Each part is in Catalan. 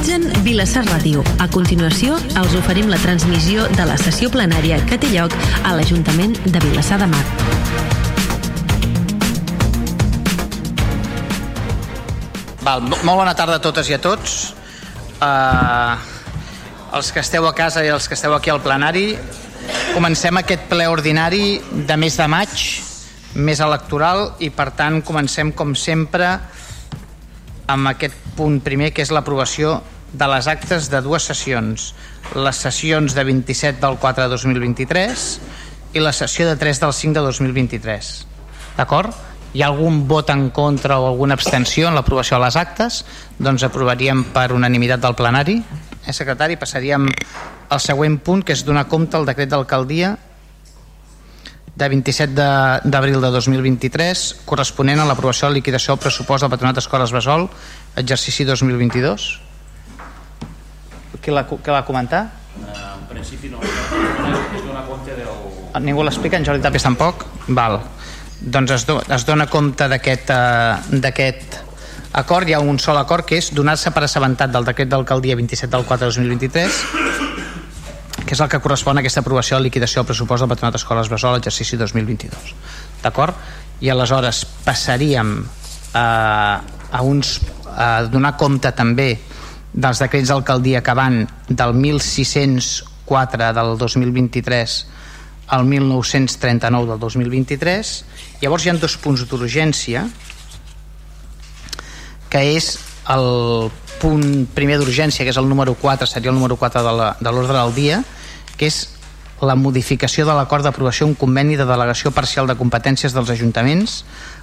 Realitzen Vilassar Ràdio. A continuació, els oferim la transmissió de la sessió plenària que té lloc a l'Ajuntament de Vilassar de Mar. Val, mo- molt bona tarda a totes i a tots. Uh, els que esteu a casa i els que esteu aquí al plenari, comencem aquest ple ordinari de mes de maig, més electoral, i per tant comencem com sempre amb aquest punt primer que és l'aprovació de les actes de dues sessions. Les sessions de 27 del 4 de 2023 i la sessió de 3 del 5 de 2023 d'acord? hi ha algun vot en contra o alguna abstenció en l'aprovació de les actes? Doncs aprovaríem per unanimitat del plenari. Eh, secretari, passaríem al següent punt que és donar compte al decret d'alcaldia de 27 de- d'abril de, 2023 corresponent a l'aprovació de la liquidació del pressupost del Patronat d'Escoles Besol exercici 2022 qui l'ha qui l'ha comentat? En principi no, es dona compte del... Ningú l'explica, en Jordi Tàpies tampoc? Val. Doncs es, do, es dona compte d'aquest eh, d'aquest acord, hi ha un sol acord que és donar-se per assabentat del decret d'alcaldia 27 del 4 de 2023 que és el que correspon a aquesta aprovació de liquidació del pressupost del Patronat d'Escoles Besol exercici 2022 d'acord? i aleshores passaríem a, a uns a donar compte també dels decrets d'alcaldia que van del 1604 del 2023 al 1939 del 2023 llavors hi ha dos punts d'urgència que és el punt primer d'urgència, que és el número 4, seria el número 4 de la- de l'ordre del dia, que és la modificació de l'acord d'aprovació un conveni de delegació parcial de competències dels ajuntaments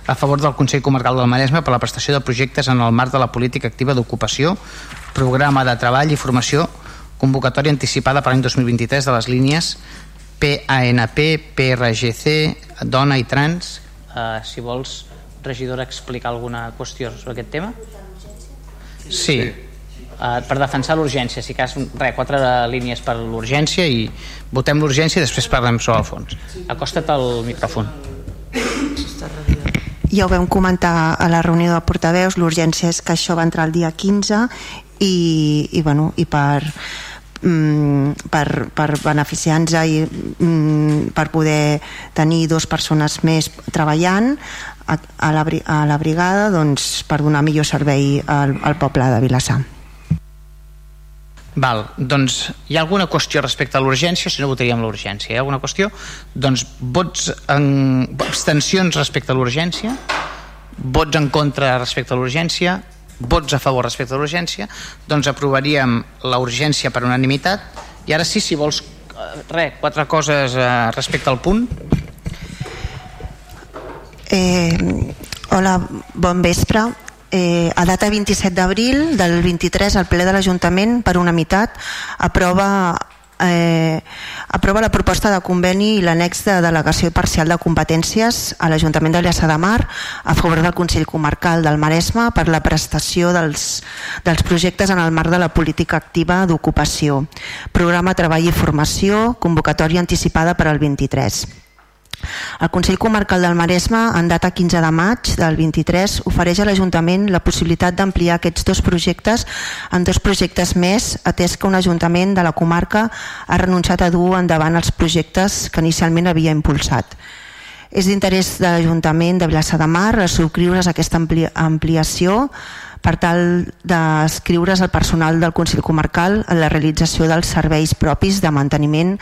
a favor del Consell Comarcal del Maresme per la prestació de projectes en el marc de la política activa d'ocupació, programa de treball i formació, convocatòria anticipada per l'any 2023 de les línies PANP, PRGC, Dona i Trans. Uh, si vols, regidora, explicar alguna qüestió sobre aquest tema? Sí. Uh, per defensar l'urgència, si cas, res, quatre línies per l'urgència i votem l'urgència i després parlem sobre el fons. Acosta't al micròfon. Ja ho vam comentar a la reunió de portaveus, l'urgència és que això va entrar el dia 15 i, i, bueno, i per, mm, per, per beneficiar-nos i mm, per poder tenir dues persones més treballant a, a, la, a la brigada doncs, per donar millor servei al, al poble de Vilassar. Val, doncs hi ha alguna qüestió respecte a l'urgència? Si no, votaríem l'urgència. Hi ha alguna qüestió? Doncs vots en... abstencions respecte a l'urgència, vots en contra respecte a l'urgència, vots a favor respecte a l'urgència, doncs aprovaríem la urgència per unanimitat. I ara sí, si vols, eh, res, quatre coses eh, respecte al punt. Eh, hola, bon vespre. Eh, a data 27 d'abril del 23 el ple de l'Ajuntament per unanimitat aprova eh, aprova la proposta de conveni i l'annex de delegació parcial de competències a l'Ajuntament de Vilassar de Mar a favor del Consell Comarcal del Maresme per la prestació dels, dels projectes en el marc de la política activa d'ocupació, programa Treball i Formació, convocatòria anticipada per al 23. El Consell Comarcal del Maresme, en data 15 de maig del 23, ofereix a l'Ajuntament la possibilitat d'ampliar aquests dos projectes en dos projectes més, atès que un Ajuntament de la comarca ha renunciat a dur endavant els projectes que inicialment havia impulsat. És d'interès de l'Ajuntament de Vilassar de Mar subscriure's a aquesta ampli ampliació per tal d'escriure's al personal del Consell Comarcal en la realització dels serveis propis de manteniment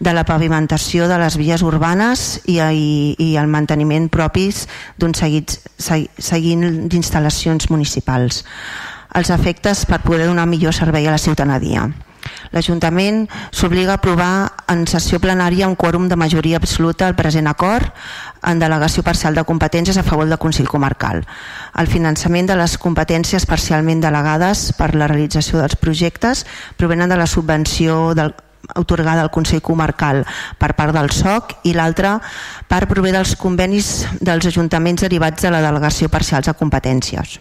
de la pavimentació de les vies urbanes i, i, i el manteniment propis d'un seguit, segui, seguint d'instal·lacions municipals. Els efectes per poder donar millor servei a la ciutadania. L'Ajuntament s'obliga a aprovar en sessió plenària un quòrum de majoria absoluta el present acord en delegació parcial de competències a favor del Consell Comarcal. El finançament de les competències parcialment delegades per la realització dels projectes provenen de la subvenció del, autorgada al Consell Comarcal per part del SOC i l'altra part prové dels convenis dels ajuntaments derivats de la delegació parcials de competències.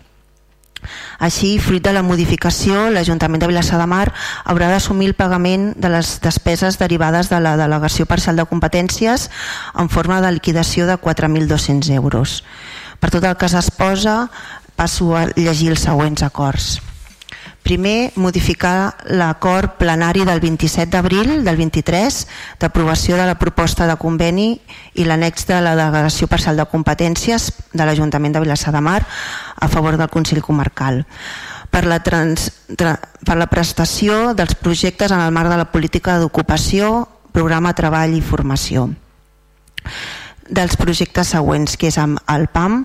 Així, fruit de la modificació, l'Ajuntament de Vilassar de Mar haurà d'assumir el pagament de les despeses derivades de la delegació parcial de competències en forma de liquidació de 4.200 euros. Per tot el que s'exposa, passo a llegir els següents acords. Primer, modificar l'acord plenari del 27 d'abril del 23 d'aprovació de la proposta de conveni i l'annex de la delegació parcial de competències de l'Ajuntament de Vilassar de Mar a favor del Consell Comarcal. Per la, trans, tra, per la prestació dels projectes en el marc de la política d'ocupació, programa treball i formació. Dels projectes següents, que és amb el PAM,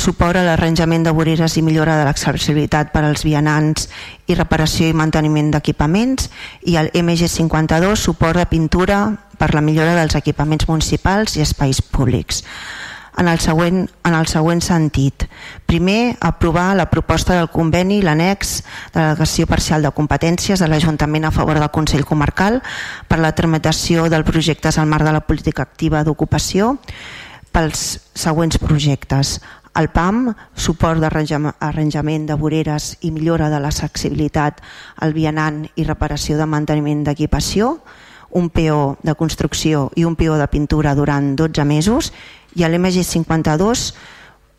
suport a l'arranjament de voreres i millora de l'accessibilitat per als vianants i reparació i manteniment d'equipaments i el MG52 suport de pintura per la millora dels equipaments municipals i espais públics en el següent, en el següent sentit. Primer, aprovar la proposta del conveni l'annex de delegació parcial de competències de l'Ajuntament a favor del Consell Comarcal per la tramitació dels projectes al marc de la política activa d'ocupació pels següents projectes el PAM, suport d'arranjament de voreres i millora de l'accessibilitat al vianant i reparació de manteniment d'equipació, un PO de construcció i un PO de pintura durant 12 mesos i l'MG52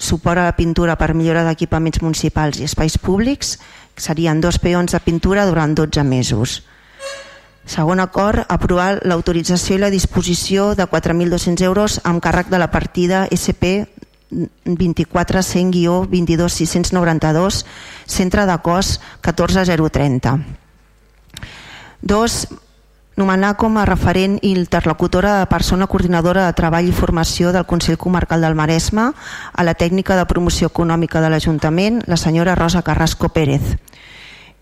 suport a la pintura per millora d'equipaments municipals i espais públics, que serien dos peons de pintura durant 12 mesos. Segon acord, aprovar l'autorització i la disposició de 4.200 euros amb càrrec de la partida SP 24 100 22 692 centre de cos 14030 dos nomenar com a referent i interlocutora de persona coordinadora de treball i formació del Consell Comarcal del Maresme a la tècnica de promoció econòmica de l'Ajuntament, la senyora Rosa Carrasco Pérez.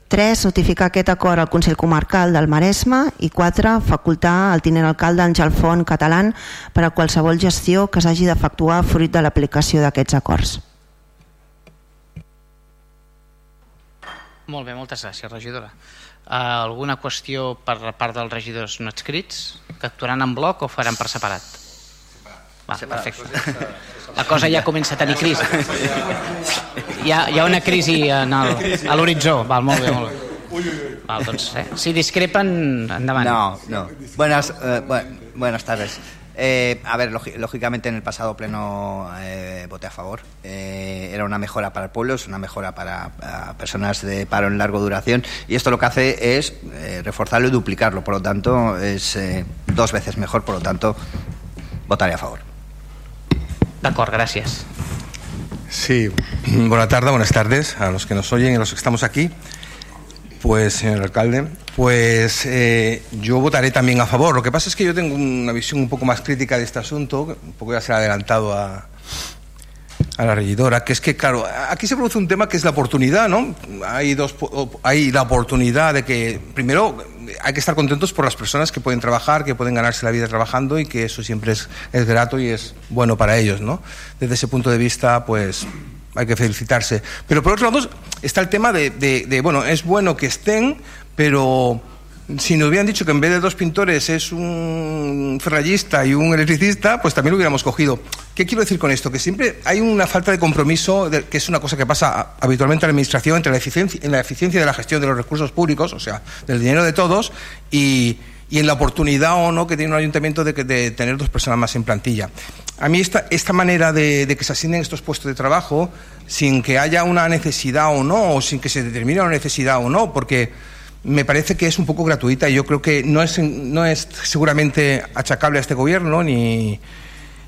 3. Notificar aquest acord al Consell Comarcal del Maresme i 4. Facultar al tinent alcalde Àngel Font Catalán per a qualsevol gestió que s'hagi d'efectuar fruit de l'aplicació d'aquests acords. Molt bé, moltes gràcies, regidora. Uh, alguna qüestió per part dels regidors no adscrits? Que actuaran en bloc o faran per separat? Va, perfecte. La cosa ja comença a tenir crisi. Hi una crisi en el, a l'horitzó. Val, molt bé, eh? Si discrepen, endavant. No, no. Buenas, eh, buenas tardes. Eh, a ver, lógicamente en el pasado pleno voté a favor. Era una mejora para el pueblo, es una mejora para, para, personas de paro en largo duración y esto lo que hace es reforzarlo y duplicarlo. Por lo tanto, es dos veces mejor. Por lo tanto, votaré a favor. D'acord, gràcies. Sí, buena tarde, buenas tardes a los que nos oyen y a los que estamos aquí. Pues, señor alcalde, pues eh, yo votaré también a favor. Lo que pasa es que yo tengo una visión un poco más crítica de este asunto, un poco ya se ha adelantado a, a la regidora, que es que, claro, aquí se produce un tema que es la oportunidad, ¿no? Hay, dos, hay la oportunidad de que, primero, hay que estar contentos por las personas que pueden trabajar, que pueden ganarse la vida trabajando y que eso siempre es, es grato y es bueno para ellos, ¿no? Desde ese punto de vista, pues hay que felicitarse. Pero por otro lado está el tema de, de, de, bueno, es bueno que estén, pero si nos hubieran dicho que en vez de dos pintores es un ferrallista y un electricista, pues también lo hubiéramos cogido. ¿Qué quiero decir con esto? Que siempre hay una falta de compromiso, que es una cosa que pasa habitualmente en la administración, entre la eficiencia, en la eficiencia de la gestión de los recursos públicos, o sea, del dinero de todos, y, en la oportunidad o no que tiene un ayuntamiento de, de tener dos personas más en plantilla. A mí esta, esta manera de, de, que se asignen estos puestos de trabajo sin que haya una necesidad o no, o sin que se determine una necesidad o no, porque me parece que es un poco gratuita y yo creo que no es, no es seguramente achacable a este gobierno ni,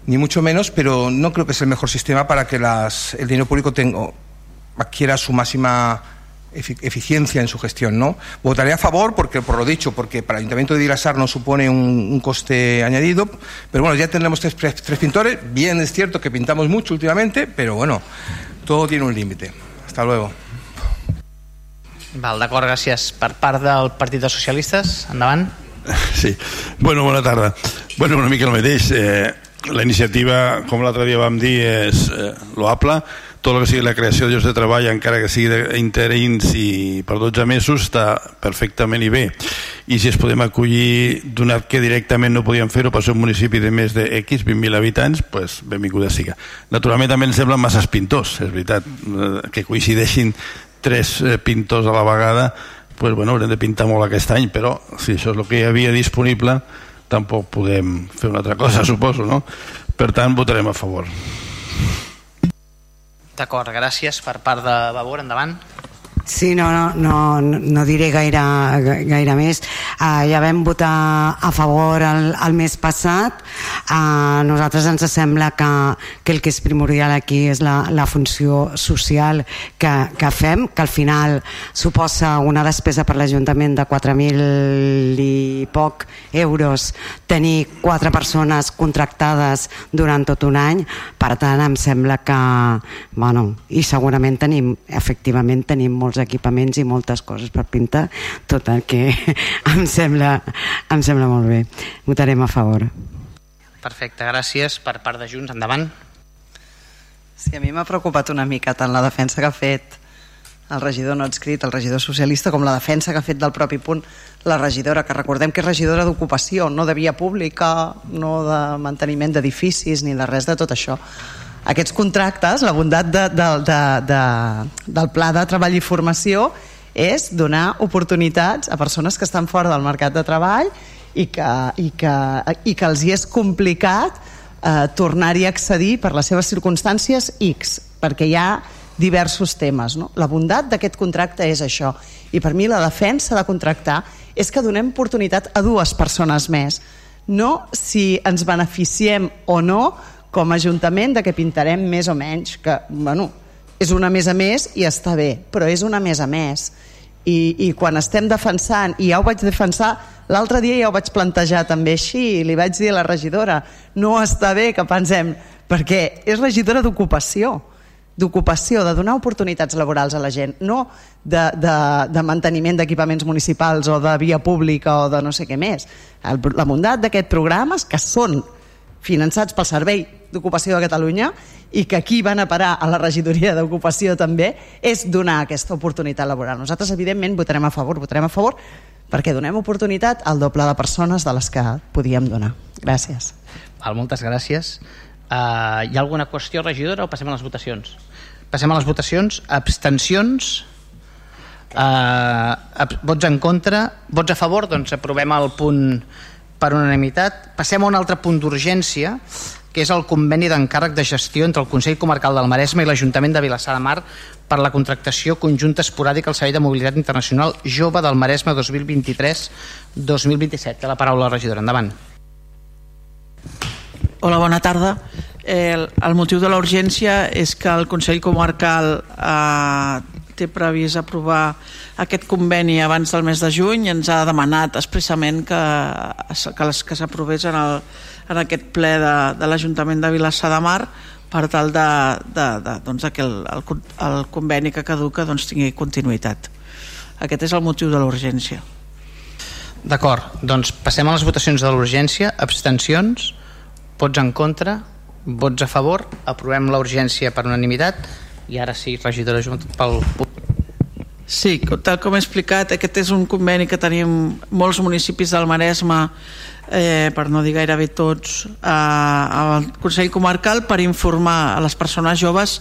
ni mucho menos, pero no creo que es el mejor sistema para que las, el dinero público tenga, adquiera su máxima eficiencia en su gestión. ¿no? Votaré a favor, porque por lo dicho, porque para el Ayuntamiento de Vilasar no supone un, un, coste añadido, pero bueno, ya tendremos tres, tres, pintores. Bien es cierto que pintamos mucho últimamente, pero bueno, todo tiene un límite. Hasta luego. Val, d'acord, gràcies. Per part del Partit dels Socialistes, endavant. Sí, bueno, bona tarda. Bueno, una mica el mateix. Eh, la iniciativa, com l'altre dia vam dir, és eh, loable tot el que sigui la creació de llocs de treball encara que sigui d'interins i per 12 mesos està perfectament i bé i si es podem acollir donat que directament no podíem fer-ho per ser un municipi de més de X, 20.000 habitants pues benvinguda siga naturalment també ens semblen masses pintors és veritat, eh, que coincideixin tres eh, pintors a la vegada pues bueno, haurem de pintar molt aquest any però si això és el que hi havia disponible tampoc podem fer una altra cosa suposo no? per tant votarem a favor D'acord, gràcies per part de Vavor, endavant. Sí, no, no, no, no diré gaire, gaire més. Uh, ja vam votar a favor el, el mes passat. A uh, nosaltres ens sembla que, que el que és primordial aquí és la, la funció social que, que fem, que al final suposa una despesa per l'Ajuntament de 4.000 i poc euros tenir quatre persones contractades durant tot un any. Per tant, em sembla que... Bueno, I segurament tenim, efectivament, tenim molts equipaments i moltes coses per pintar, tot el que em sembla, em sembla molt bé. Votarem a favor. Perfecte, gràcies. Per part de Junts, endavant. Sí, a mi m'ha preocupat una mica tant la defensa que ha fet el regidor no adscrit, el regidor socialista, com la defensa que ha fet del propi punt la regidora, que recordem que és regidora d'ocupació, no de via pública, no de manteniment d'edificis, ni de res de tot això aquests contractes, la bondat de, de, de, de, del pla de treball i formació és donar oportunitats a persones que estan fora del mercat de treball i que, i que, i que els hi és complicat eh, tornar-hi a accedir per les seves circumstàncies X, perquè hi ha diversos temes. No? La bondat d'aquest contracte és això. I per mi la defensa de contractar és que donem oportunitat a dues persones més. No si ens beneficiem o no com a Ajuntament de que pintarem més o menys, que bueno, és una més a més i està bé, però és una més a més. I, i quan estem defensant, i ja ho vaig defensar, l'altre dia ja ho vaig plantejar també així, i li vaig dir a la regidora, no està bé que pensem, perquè és regidora d'ocupació, d'ocupació, de donar oportunitats laborals a la gent, no de, de, de manteniment d'equipaments municipals o de via pública o de no sé què més. El, la bondat d'aquest programa és que són finançats pel Servei d'Ocupació de Catalunya i que aquí van a parar a la regidoria d'Ocupació també, és donar aquesta oportunitat laboral. Nosaltres, evidentment, votarem a favor, votarem a favor perquè donem oportunitat al doble de persones de les que podíem donar. Gràcies. Val, moltes gràcies. Uh, hi ha alguna qüestió, regidora, o passem a les votacions? Passem a les votacions. Abstencions? Uh, vots en contra? Vots a favor? Doncs aprovem el punt per unanimitat. Passem a un altre punt d'urgència, que és el conveni d'encàrrec de gestió entre el Consell Comarcal del Maresme i l'Ajuntament de Vilassar de Mar per la contractació conjunta esporàdica al Servei de Mobilitat Internacional Jove del Maresme 2023-2027. Té la paraula la regidora. Endavant. Hola, bona tarda. El, el motiu de la urgència és que el Consell Comarcal eh, té previst aprovar aquest conveni abans del mes de juny ens ha demanat expressament que, que, que s'aprovés en, el, en aquest ple de, de l'Ajuntament de Vilassar de Mar per tal de, de, de, doncs, que el, el, el conveni que caduca doncs, tingui continuïtat. Aquest és el motiu de l'urgència. D'acord, doncs passem a les votacions de l'urgència. Abstencions? Vots en contra? Vots a favor? Aprovem l'urgència per unanimitat i ara sí, regidora Junt pel Sí, tal com he explicat, aquest és un conveni que tenim molts municipis del Maresme, eh, per no dir gairebé tots, eh, al Consell Comarcal per informar a les persones joves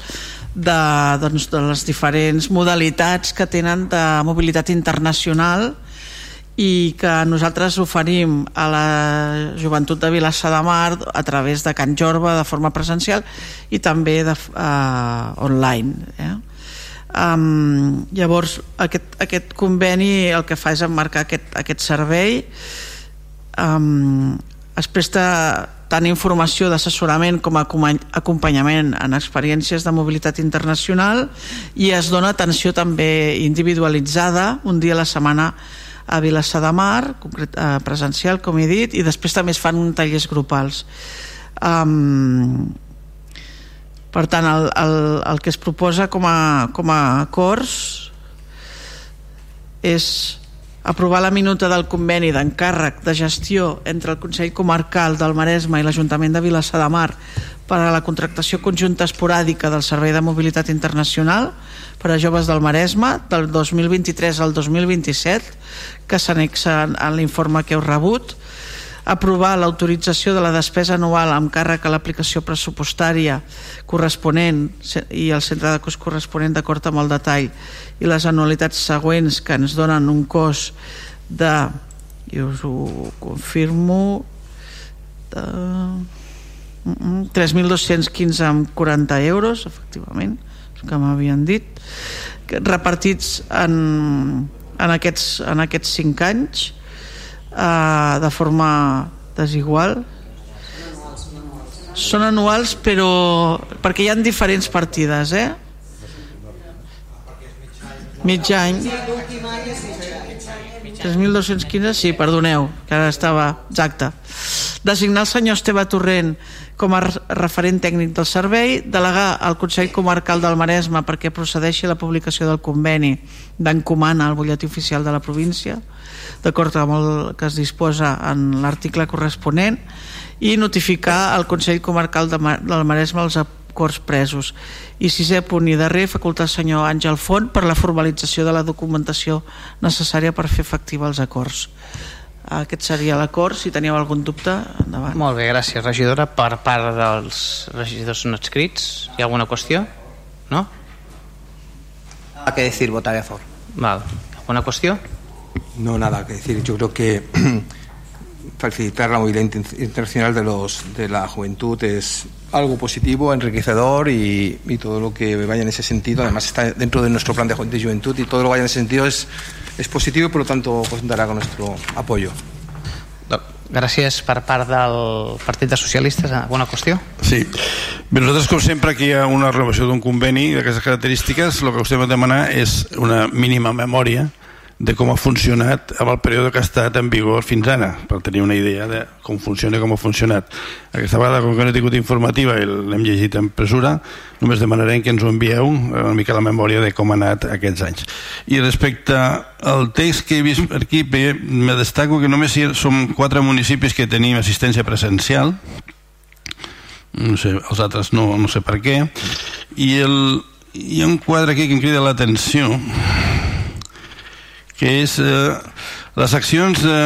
de, doncs, de les diferents modalitats que tenen de mobilitat internacional i que nosaltres oferim a la joventut de Vilassar de Mar a través de Can Jorba de forma presencial i també de, uh, online eh? um, llavors aquest, aquest conveni el que fa és emmarcar aquest, aquest servei um, es presta tant informació d'assessorament com acompanyament en experiències de mobilitat internacional i es dona atenció també individualitzada un dia a la setmana a Vilassar de Mar, concret, eh, presencial, com he dit, i després també es fan tallers grupals. Um, per tant, el, el, el que es proposa com a, com a acords és aprovar la minuta del conveni d'encàrrec de gestió entre el Consell Comarcal del Maresme i l'Ajuntament de Vilassar de Mar per a la contractació conjunta esporàdica del Servei de Mobilitat Internacional per a joves del Maresme del 2023 al 2027 que s'anexa en l'informe que heu rebut aprovar l'autorització de la despesa anual amb càrrec a l'aplicació pressupostària corresponent i el centre de cost corresponent d'acord amb el detall i les anualitats següents que ens donen un cost de i us ho confirmo de 3.215 amb 40 euros efectivament que m'havien dit repartits en, en, aquests, en aquests 5 anys eh, de forma desigual són anuals però perquè hi ha diferents partides eh? mig any 3.215, sí, perdoneu, que ara estava exacte. Designar el senyor Esteve Torrent com a referent tècnic del servei, delegar al Consell Comarcal del Maresme perquè procedeixi la publicació del conveni d'encomana al butlletí oficial de la província, d'acord amb el que es disposa en l'article corresponent, i notificar al Consell Comarcal del Maresme els acords presos i sisè punt i darrer facultar al senyor Àngel Font per la formalització de la documentació necessària per fer efectiva els acords aquest seria l'acord, si teníeu algun dubte endavant. Molt bé, gràcies regidora per part dels regidors no escrits hi ha alguna qüestió? no? a que decir, votaré a favor Val. ¿alguna qüestió? No, nada que decir. Yo creo que facilitar la movilidad internacional de, los, de la juventud es algo positivo, enriquecedor y, y, todo lo que vaya en ese sentido, además está dentro de nuestro plan de, de juventud y todo lo que vaya en ese sentido es, es positivo y por lo tanto contará con nuestro apoyo. Gràcies per part del Partit de Socialistes. Alguna qüestió? Sí. Bé, nosaltres, com sempre, que hi ha una renovació d'un conveni d'aquestes característiques, el que us hem de demanar és una mínima memòria de com ha funcionat amb el període que ha estat en vigor fins ara, per tenir una idea de com funciona i com ha funcionat. Aquesta vegada, com que no he tingut informativa i l'hem llegit en presura, només demanarem que ens ho envieu una mica la memòria de com ha anat aquests anys. I respecte al text que he vist per aquí, bé, me destaco que només som quatre municipis que tenim assistència presencial, no sé, els altres no, no sé per què, i el, hi ha un quadre aquí que em crida l'atenció, que és eh, les accions de,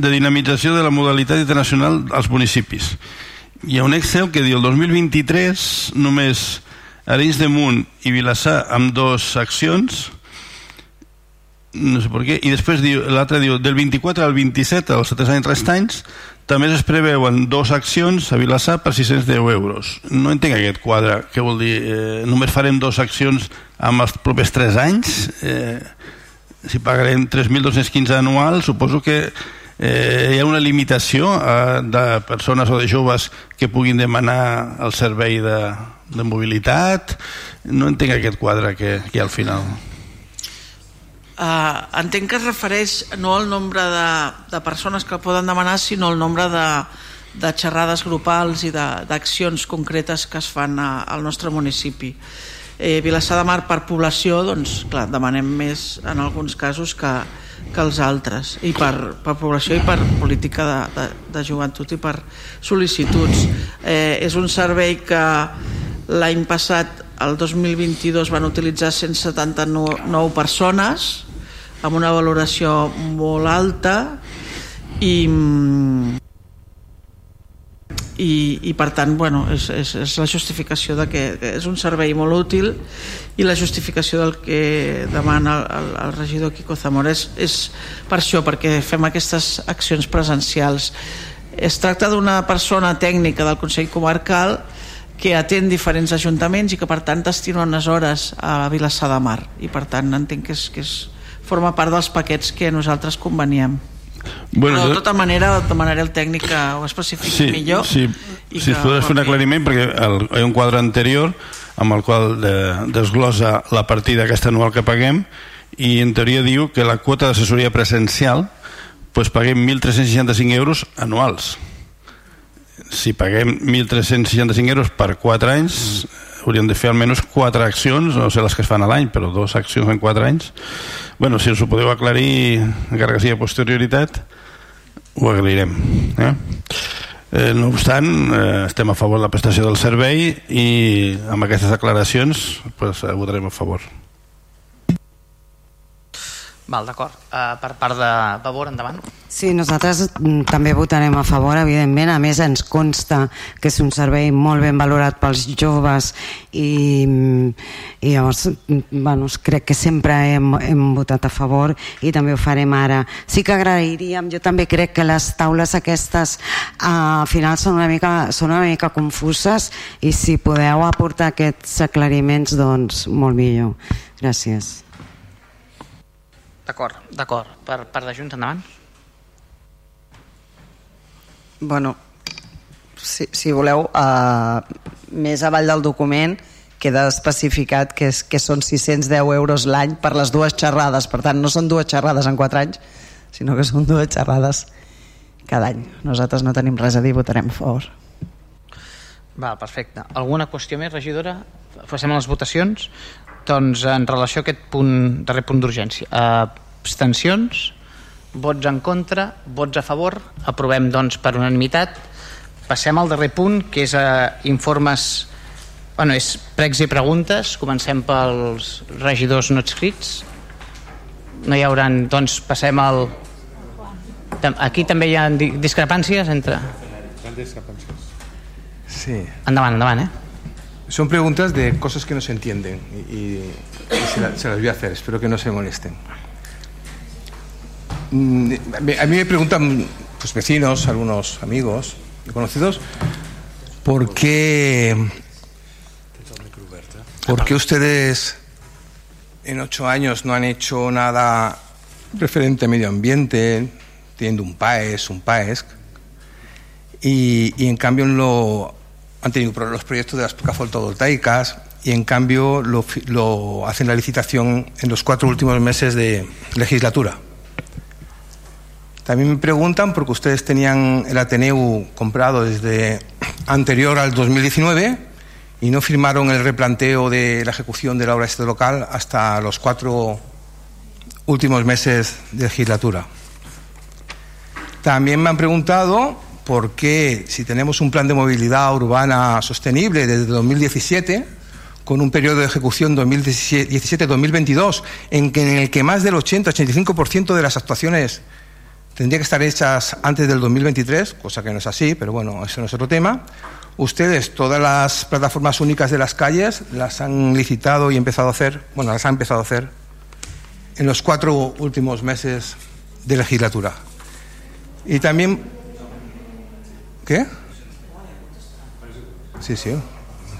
de dinamització de la modalitat internacional als municipis. Hi ha un Excel que diu el 2023 només Arenys de Munt i Vilassar amb dues accions no sé per què, i després l'altre diu del 24 al 27 als 3 anys restants també es preveuen dues accions a Vilassar per 610 euros no entenc aquest quadre, què vol dir eh, només farem dues accions amb els propers 3 anys? Eh, si pagarem 3.215 anuals, suposo que eh, hi ha una limitació eh, de persones o de joves que puguin demanar el servei de, de mobilitat. No entenc aquest quadre que, que hi ha al final. Uh, entenc que es refereix no al nombre de, de persones que poden demanar, sinó al nombre de, de xerrades grupals i d'accions concretes que es fan a, al nostre municipi eh, Vilassar de Mar per població doncs clar, demanem més en alguns casos que, que els altres. I per, per població i per política de, de, de joventut i per sol·licituds. Eh, és un servei que l'any passat el 2022 van utilitzar 179 persones amb una valoració molt alta i i, i per tant bueno, és, és, és la justificació de que és un servei molt útil i la justificació del que demana el, el regidor Quico Zamora és, és per això, perquè fem aquestes accions presencials. Es tracta d'una persona tècnica del Consell Comarcal que atén diferents ajuntaments i que per tant destina unes hores a Vilassar de Mar. I per tant entenc que, és, que és, forma part dels paquets que nosaltres conveniem Bueno, Però de tota manera demanaré al tècnic que ho especifiqui sí, millor. Sí, i si es podés fer un aclariment, perquè el, hi ha un quadre anterior amb el qual de, desglosa la partida aquesta anual que paguem i en teoria diu que la quota d'assessoria presencial pues, paguem 1.365 euros anuals. Si paguem 1.365 euros per 4 anys, hauríem de fer almenys 4 accions, no sé les que es fan a l'any, però dues accions en 4 anys bueno, si us ho podeu aclarir encara que sigui a posterioritat ho aclarirem eh? Eh, no obstant eh, estem a favor de la prestació del servei i amb aquestes declaracions pues, votarem a favor Val, d'acord. Uh, per part de Vavor, endavant. Sí, nosaltres mm, també votarem a favor, evidentment. A més, ens consta que és un servei molt ben valorat pels joves i, mm, i llavors mm, bueno, crec que sempre hem, hem votat a favor i també ho farem ara. Sí que agrairíem, jo també crec que les taules aquestes uh, al final són una mica, són una mica confuses i si podeu aportar aquests aclariments, doncs molt millor Gràcies. D'acord, d'acord. Per, per de Junts, endavant. Bueno, si, si voleu, uh, més avall del document queda especificat que, és, que són 610 euros l'any per les dues xerrades. Per tant, no són dues xerrades en 4 anys, sinó que són dues xerrades cada any. Nosaltres no tenim res a dir, votarem a favor. Val, perfecte. Alguna qüestió més, regidora? Passem a les votacions. Doncs en relació a aquest punt, darrer punt d'urgència. Abstencions, vots en contra, vots a favor, aprovem doncs per unanimitat. Passem al darrer punt, que és uh, informes Bueno, és pregs i preguntes. Comencem pels regidors no escrits. No hi haurà... Doncs passem al... Aquí també hi ha discrepàncies entre... Sí. Endavant, endavant, eh? Son preguntas de cosas que no se entienden y, y se, la, se, las voy a hacer, espero que no se molesten. Mm, a mí me preguntan pues, vecinos, algunos amigos, conocidos, ¿por qué ¿Por qué ustedes en ocho años no han hecho nada referente a medio ambiente, teniendo un PAES, un PAESC, y, y en cambio lo, han tenido los proyectos de las placas fotovoltaicas y en cambio lo, hacen la licitación en los cuatro últimos meses de legislatura? También me preguntan porque ustedes tenían el Ateneu comprado desde anterior al 2019 y no firmaron el replanteo de la ejecución de la obra este local hasta los cuatro últimos meses de legislatura. También me han preguntado por qué, si tenemos un plan de movilidad urbana sostenible desde 2017, con un periodo de ejecución 2017-2022, en, en el que más del 80-85% de las actuaciones tendría que estar hechas antes del 2023, cosa que no es así, pero bueno, eso no es otro tema. Ustedes, todas las plataformas únicas de las calles, las han licitado y empezado a hacer, bueno, las han empezado a hacer en los cuatro últimos meses de legislatura. Y también. ¿Qué? Sí, sí.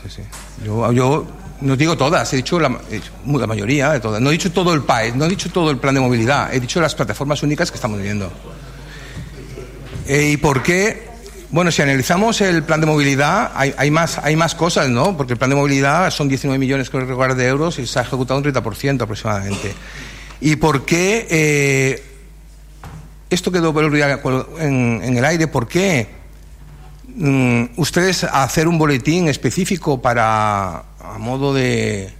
sí, sí. Yo, yo no digo todas, he dicho la, la, mayoría de todas. No he dicho todo el PAE, no he dicho todo el plan de movilidad, he dicho las plataformas únicas que estamos viendo. Eh, ¿Y por qué bueno, si analizamos el plan de movilidad, hay, hay, más, hay más cosas, ¿no? Porque el plan de movilidad son 19 millones de euros y se ha ejecutado un 30% aproximadamente. ¿Y por qué eh, esto quedó en, en, el aire? ¿Por qué ustedes hacer un boletín específico para, a modo de,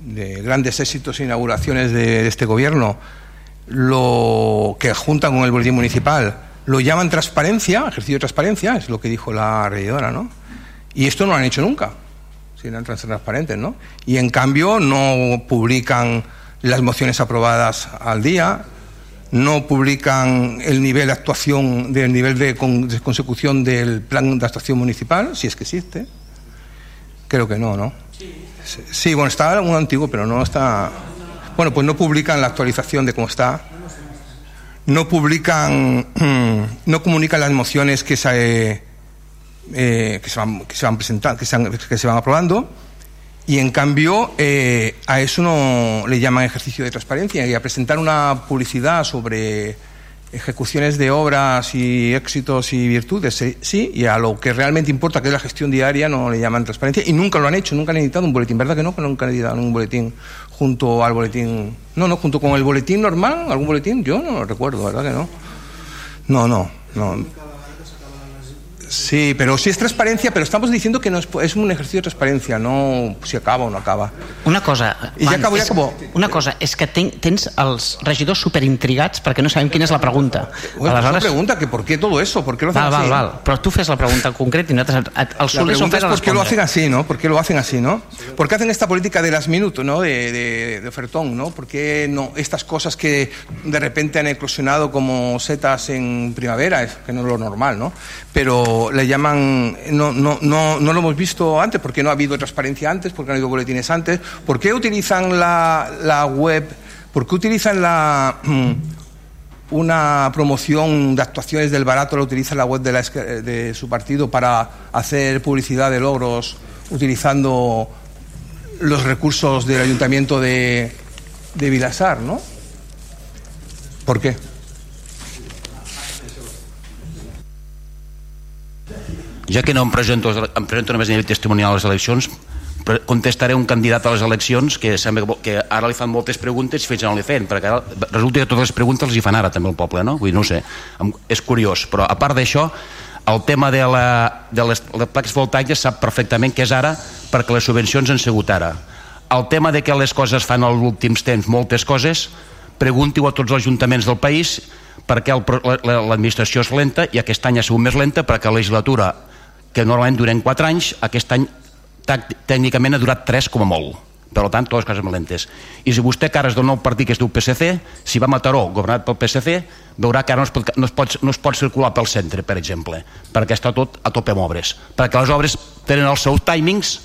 de grandes éxitos e inauguraciones de, de este gobierno, lo que juntan con el boletín municipal? Lo llaman transparencia, ejercicio de transparencia, es lo que dijo la regidora, ¿no? Y esto no lo han hecho nunca, si eran transparentes, ¿no? Y en cambio no publican las mociones aprobadas al día, no publican el nivel de actuación, del nivel de, consecución del plan de actuación municipal, si es que existe. Creo que no, ¿no? Sí, bueno, está muy antiguo, pero no está. Bueno, pues no publican la actualización de cómo está no publican, no comunican las mociones que se, eh, que se van, que se van presentando, que se, que se van aprobando, y en cambio eh, a eso no le llaman ejercicio de transparencia y a presentar una publicidad sobre ejecuciones de obras y éxitos y virtudes, sí, y a lo que realmente importa, que es la gestión diaria, no le llaman transparencia y nunca lo han hecho, nunca han editado un boletín, ¿verdad que no? Que nunca han editado un boletín junto al boletín. No, no, junto con el boletín normal, algún boletín, yo no lo recuerdo, ¿verdad que no? No, no, no. Sí, pero sí es transparencia, pero estamos diciendo que no es, es un ejercicio de transparencia, no si acaba o no acaba. Una cosa, I ja acabo, ja acabo. una cosa, és que ten, tens els regidors superintrigats perquè no sabem quina és la pregunta. Bueno, Aleshores... Una pregunta, que ¿por qué todo eso? ¿Por qué lo hacen val, así? Val, val, però tu fes la pregunta concreta i nosaltres... El la pregunta es por qué lo hacen así, ¿no? ¿Por qué lo hacen así, no? ¿Por qué hacen esta política de las minutos, ¿no? De, de, de ofertón, ¿no? ¿Por qué no estas cosas que de repente han eclosionado como setas en primavera, es que no es lo normal, ¿no? Pero le llaman no, no, no, no lo hemos visto antes, porque no ha habido transparencia antes, porque no ha habido boletines antes. ¿Por qué utilizan la, la web? ¿Por qué utilizan la, una promoción de actuaciones del barato, la utiliza la web de, la, de su partido para hacer publicidad de logros utilizando los recursos del ayuntamiento de, de Vilasar, ¿no? ¿Por qué? Ja que no em presento, em presento només a nivell testimonial a les eleccions, contestaré un candidat a les eleccions que, sembla que, ara li fan moltes preguntes i fins no li feien, perquè ara resulta que totes les preguntes les hi fan ara també al poble, no? Vull dir, no sé, és curiós, però a part d'això, el tema de, la, de les, les plaques voltaiques sap perfectament que és ara perquè les subvencions han sigut ara. El tema de que les coses fan als últims temps moltes coses, pregunti-ho a tots els ajuntaments del país perquè el l'administració és lenta i aquest any ha sigut més lenta perquè la legislatura que normalment duren 4 anys aquest any tècnicament ha durat 3 com a molt per tant, totes les coses més lentes. I si vostè que ara és del nou partit que es diu PSC, si va a Mataró, governat pel PSC, veurà que ara no es, pot, no, es pot, no es pot circular pel centre, per exemple, perquè està tot a tope amb obres. Perquè les obres tenen els seus timings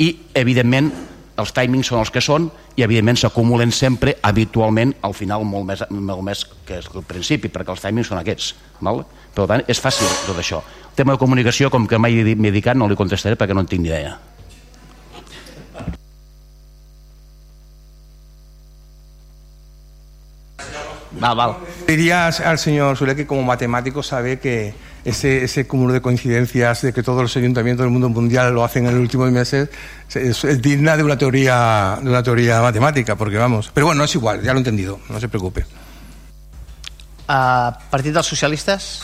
i, evidentment, els timings són els que són i, evidentment, s'acumulen sempre, habitualment, al final, molt més, molt més que al principi, perquè els timings són aquests. Val? Per tant, és fàcil tot això. El tema de comunicació, com que mai m'he dedicat, no li contestaré perquè no en tinc ni idea. Val, val. Diría al señor Sule que como matemático sabe que ese, ese cúmulo de coincidencias de que todos los ayuntamientos del mundo mundial lo hacen en los últimos meses es, es digna de una teoría de una teoría matemática, porque vamos. Pero bueno, no es igual, ya lo he entendido, no se preocupe. Uh, Partit dels Socialistes?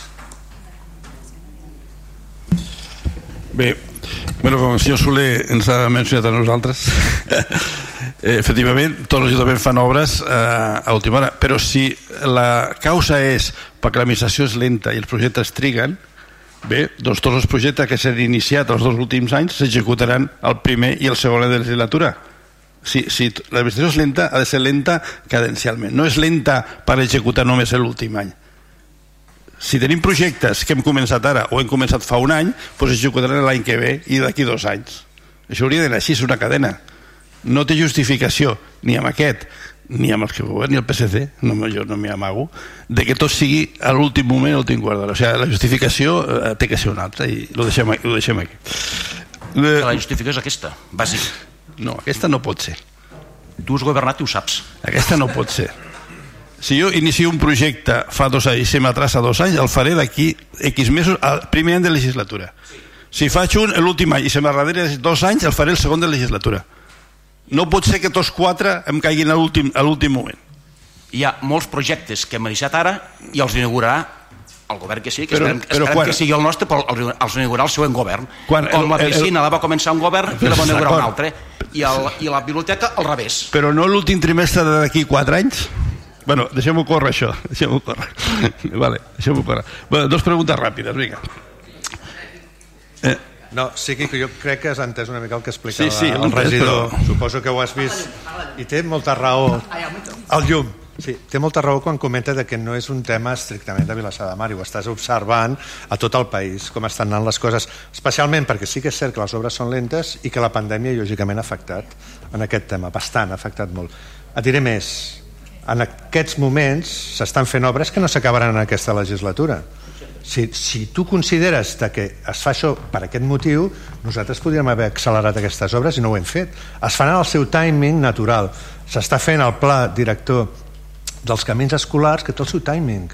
Bé, bueno, com el senyor Soler ens ha mencionat a nosaltres, eh, efectivament, tots els ajuntaments fan obres eh, a última hora, però si la causa és perquè l'administració és lenta i els projectes triguen, bé, doncs tots els projectes que s'han iniciat els dos últims anys s'executaran el primer i el segon de legislatura. Si, si l'administració és lenta, ha de ser lenta cadencialment. No és lenta per executar només l'últim any si tenim projectes que hem començat ara o hem començat fa un any, doncs executaran l'any que ve i d'aquí dos anys. Això hauria d'anar així, és una cadena. No té justificació, ni amb aquest, ni amb els que governi el PSC, no, jo no m'hi amago, de que tot sigui a l'últim moment, a l'últim quart d'hora. O sigui, la justificació eh, té que ser una altra i ho deixem, ho deixem aquí. Que la justificació és aquesta, bàsic. No, aquesta no pot ser. Tu has governat i ho saps. Aquesta no pot ser. Si jo inicio un projecte fa dos anys i se m'atrasa dos anys, el faré d'aquí X mesos al primer any de legislatura. Si faig un l'últim any i se m'arradera dos anys, el faré el segon de legislatura. No pot ser que tots quatre em caiguin a l'últim a l'últim moment. Hi ha molts projectes que hem iniciat ara i els inaugurarà el govern que sigui, que Però- esperem, però esperem quan- que sigui el nostre, però els, els inaugurarà el següent govern. Quan Com la el- el- piscina la va començar un govern i la va inaugurar un altre. I, el, I la biblioteca al revés. Però no l'últim trimestre d'aquí quatre anys? Bueno, deixem-ho córrer, això. Deixem-ho córrer. vale, deixem-ho córrer. Bueno, dos preguntes ràpides, vinga. Eh, No, sí que jo crec que has entès una mica el que explicava Sí, sí, el entès, regidor. però- Suposo que ho has vist. I té molta raó. El llum. Sí, té molta raó quan comenta de que no és un tema estrictament de Vilassar de Mar i ho estàs observant a tot el país, com estan anant les coses, especialment perquè sí que és cert que les obres són lentes i que la pandèmia lògicament ha afectat en aquest tema, bastant, ha afectat molt. Et diré més, en aquests moments s'estan fent obres que no s'acabaran en aquesta legislatura. Si, si tu consideres de que es fa això per aquest motiu, nosaltres podríem haver accelerat aquestes obres i no ho hem fet. Es fan en el seu timing natural. S'està fent el pla director dels camins escolars que té el seu timing.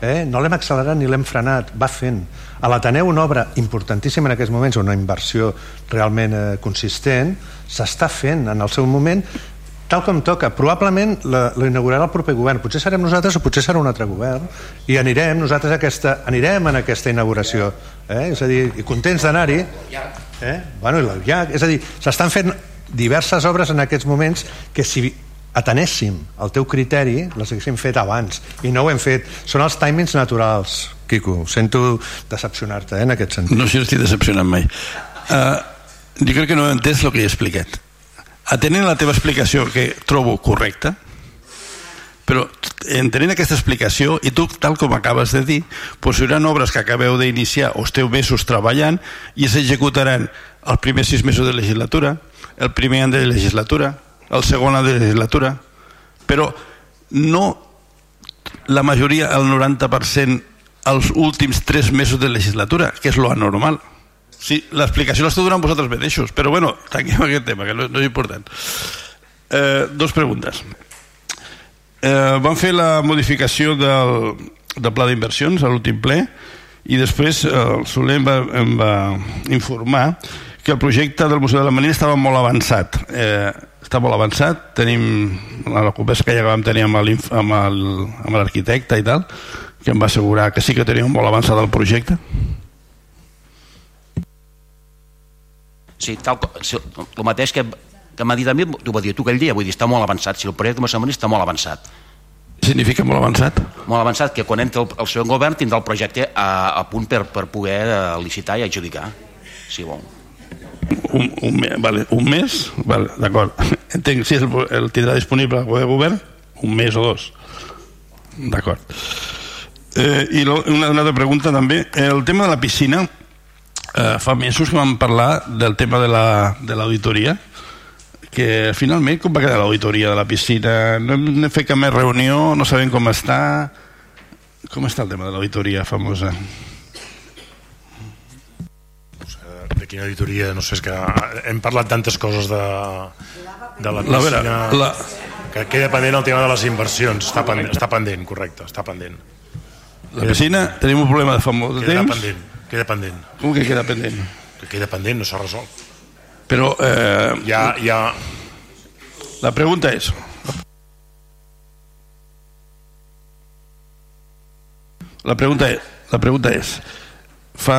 Eh? No l'hem accelerat ni l'hem frenat, va fent. A l'Ateneu una obra importantíssima en aquests moments, una inversió realment eh, consistent, s'està fent en el seu moment tal com toca. Probablement la, la inaugurarà el proper govern. Potser serem nosaltres o potser serà un altre govern. I anirem nosaltres aquesta, anirem en aquesta inauguració. Eh? És a dir, i contents d'anar-hi. Eh? Bueno, i és a dir, s'estan fent diverses obres en aquests moments que si atenéssim el teu criteri les haguéssim fet abans i no ho hem fet. Són els timings naturals, Quico. Sento decepcionar-te eh, en aquest sentit. No, si no estic decepcionant mai. Uh, jo crec que no he entès el que he explicat. Atenent la teva explicació, que trobo correcta, però entenent aquesta explicació, i tu, tal com acabes de dir, doncs hi haurà obres que acabeu d'iniciar o esteu mesos treballant i s'executaran els primers sis mesos de legislatura, el primer any de legislatura, el segon any de legislatura, però no la majoria, el 90%, els últims tres mesos de legislatura, que és lo anormal. Sí, l'explicació l'esteu donant vosaltres mateixos, però bueno, tanquem aquest tema, que no, no és important. Eh, dos preguntes. Eh, van fer la modificació del, del pla d'inversions a l'últim ple i després eh, el Soler em va, em va informar que el projecte del Museu de la Marina estava molt avançat. Eh, està molt avançat, tenim la conversa que ja vam tenir amb l'arquitecte i tal, que em va assegurar que sí que teníem molt avançat el projecte. Sí, tal, sí, el mateix que, que m'ha dit a mi, t'ho va dir tu aquell dia, vull dir, està molt avançat. Si el projecte de Massamani està molt avançat. Significa molt avançat? Molt avançat, que quan entra el, el segon govern tindrà el projecte a, a punt per, per poder eh, licitar i adjudicar, si vol. Un, un, vale, un mes? Vale, D'acord. Entenc si el, el tindrà disponible el govern, un mes o dos. D'acord. Eh, I lo, una, una altra pregunta també. El tema de la piscina, eh, fa mesos que vam parlar del tema de la- de l'auditoria, la, que finalment com va quedar l'auditoria de la piscina? No hem, hem fet cap més reunió, no sabem com està... Com està el tema de l'auditoria famosa? de quina auditoria, no sé, és que hem parlat tantes coses de, de la La vera, piscina la- que queda pendent el tema de les inversions està pendent, està pendent correcte, està pendent La piscina, tenim un problema de fa molt de temps. pendent, queda pendent. Com que queda pendent? que queda pendent, no s'ha resolt. Però eh, ja, ja... la pregunta és la pregunta és, la pregunta és fa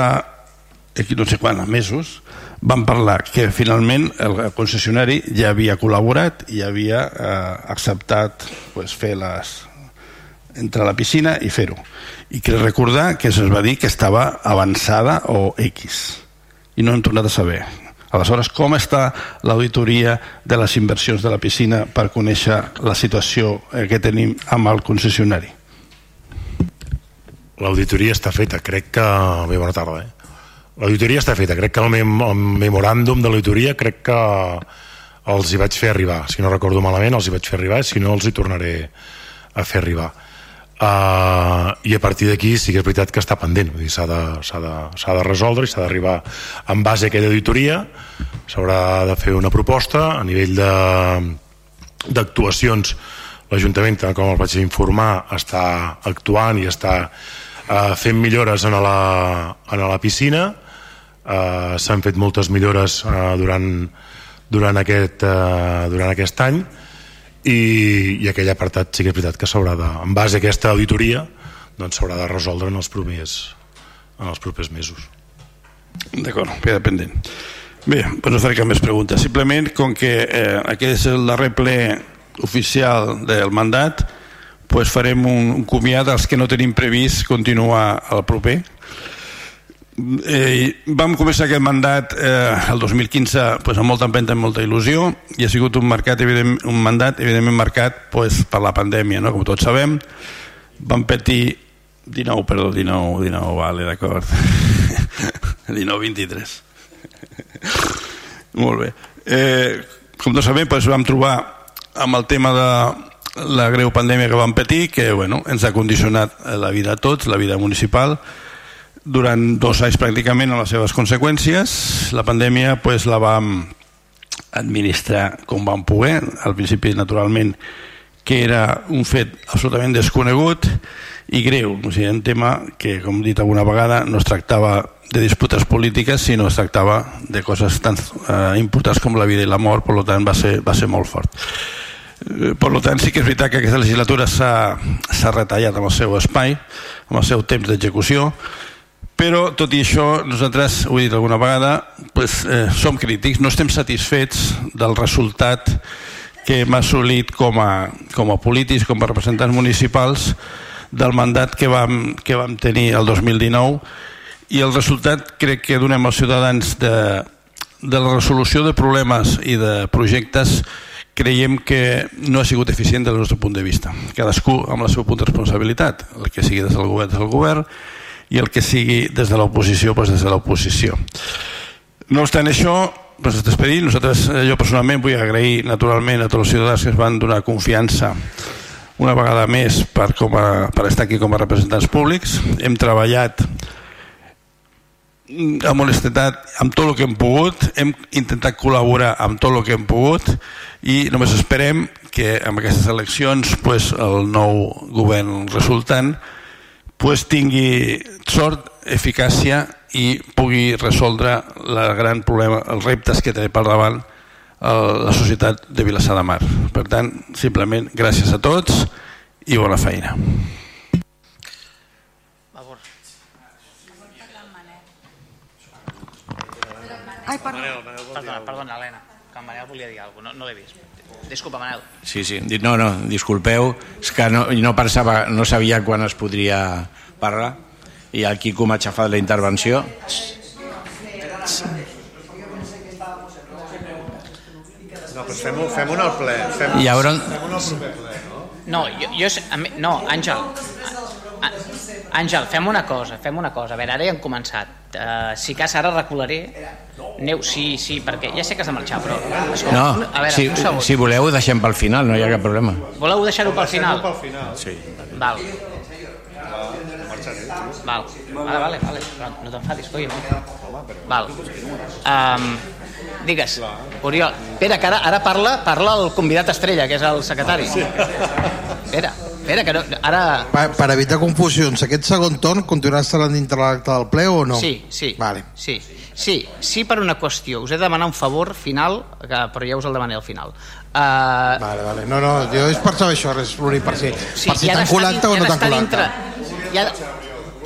aquí no sé quants mesos van parlar que finalment el concessionari ja havia col·laborat i havia eh, acceptat pues, fer les entrar a la piscina i fer-ho i crec recordar que se'ns va dir que estava avançada o X. I no hem tornat a saber. Aleshores com està l'auditoria de les inversions de la piscina per conèixer la situació eh, que tenim amb el concessionari? L'auditoria està feta, crec que... Bé, bona tarda, eh? L'auditoria està feta, crec que el, mem el memoràndum de l'auditoria crec que els hi vaig fer arribar, si no recordo malament els hi vaig fer arribar, si no els hi tornaré a fer arribar. Uh, I a partir d'aquí sí que és veritat que està pendent, s'ha de, de, de resoldre i s'ha d'arribar en base a aquella auditoria, s'haurà de fer una proposta a nivell d'actuacions. l'Ajuntament, com el vaig informar, està actuant i està eh, fent millores en la, en la piscina. Eh, S'han fet moltes millores eh, durant, durant, aquest, eh, durant aquest any i, i aquell apartat sí que és veritat que s'haurà de, en base a aquesta auditoria, doncs s'haurà de resoldre en els propers, en els propers mesos. D'acord, queda pendent. Bé, doncs no faré cap més preguntes. Simplement, com que eh, aquest és el darrer ple oficial del mandat, pues farem un, un comiat als que no tenim previst continuar al proper. Eh, vam començar aquest mandat eh, el 2015 pues, amb molta empenta i molta il·lusió i ha sigut un, mercat, evident, un mandat evidentment marcat pues, per la pandèmia, no? com tots sabem. Vam patir 19, perdó, 19, 19, vale, d'acord. 19, 23. Molt bé. Eh, com tots sabem, doncs vam trobar amb el tema de la greu pandèmia que vam patir, que bueno, ens ha condicionat la vida a tots, la vida municipal, durant dos anys pràcticament a les seves conseqüències. La pandèmia pues, la vam administrar com vam poder, al principi naturalment que era un fet absolutament desconegut i greu, o sigui, un tema que, com he dit alguna vegada, no es tractava de disputes polítiques, sinó es tractava de coses tan eh, importants com la vida i la mort, per tant va ser, va ser molt fort. Eh, Per tant, sí que és veritat que aquesta legislatura s'ha retallat amb el seu espai, amb el seu temps d'execució, però tot i això nosaltres, ho he dit alguna vegada pues, eh, som crítics, no estem satisfets del resultat que hem assolit com a, com a polítics, com a representants municipals del mandat que vam, que vam tenir el 2019 i el resultat crec que donem als ciutadans de, de la resolució de problemes i de projectes creiem que no ha sigut eficient del nostre punt de vista. Cadascú amb el seu punt de responsabilitat, el que sigui des del govern, des del govern, i el que sigui des de l'oposició, doncs des de l'oposició. No obstant això, doncs es despedir. Nosaltres, eh, jo personalment, vull agrair naturalment a tots els ciutadans que ens van donar confiança una vegada més per, com a, per estar aquí com a representants públics. Hem treballat amb honestedat, amb tot el que hem pogut, hem intentat col·laborar amb tot el que hem pogut i només esperem que amb aquestes eleccions pues, el nou govern resultant pues, tingui sort, eficàcia i pugui resoldre la gran problema, els reptes que té per davant la societat de Vilassar de Mar. Per tant, simplement gràcies a tots i bona feina. Ai, perdona. Perdona, perdona, Helena, que en Manel volia dir alguna cosa, no, no l'he vist. Disculpa, Manel. Sí, sí, no, no, disculpeu, és que no, no pensava, no sabia quan es podria parlar i el Quico m'ha aixafat la intervenció. No, doncs fem-ho fem al ple. Fem, I llavors- fem-ho al proper ple, no? No, jo, jo, sé- a mi- no, Àngel, Àngel, fem una cosa, fem una cosa. A veure, ara ja hem començat. Uh, si cas ara recularé. Aneu, sí, sí, perquè ja sé que has de marxar, però... Escolta, No, un- a veure, si, un segon. si voleu ho deixem pel final, no hi ha cap problema. Voleu deixar-ho pel final? Pel final. Sí. Val. Val, vale, vale, vale. No, no t'enfadis, coi, no? Val. Um, digues, Oriol. Espera, que ara, ara parla, parla el convidat estrella, que és el secretari. Espera, espera, que no, ara... Per, per evitar confusions, aquest segon torn continuarà estant dintre l'acte del ple o no? Sí, sí. Vale. Sí, sí, sí per una qüestió. Us he de demanar un favor final, que, però ja us el demanaré al final. Uh, Vale, vale. No, no, jo és per saber això, és l'únic per si, sí, per si t'han colat o no t'han colat. dintre- i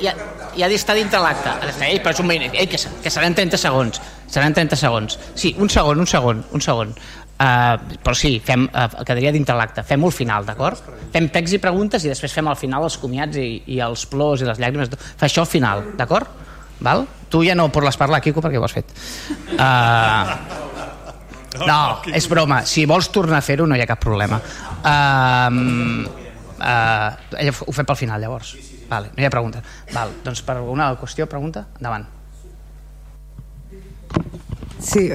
ha, i ha, d'estar dintre l'acte. Ei, però és un minut. Ei, que, que seran 30 segons. Seran 30 segons. Sí, un segon, un segon, un segon. Uh, però sí, fem, uh, quedaria dintre l'acte. Fem-ho al final, d'acord? Fem pecs i preguntes i després fem al final els comiats i, i els plors i les llàgrimes. Fa això al final, d'acord? Val? Tu ja no podràs parlar, Quico, perquè ho has fet. Uh, no, és broma. Si vols tornar a fer-ho no hi ha cap problema. Uh, uh, ho fem pel final, llavors. Vale, no hi ha pregunta. Val, doncs per alguna qüestió, pregunta? Endavant. Sí,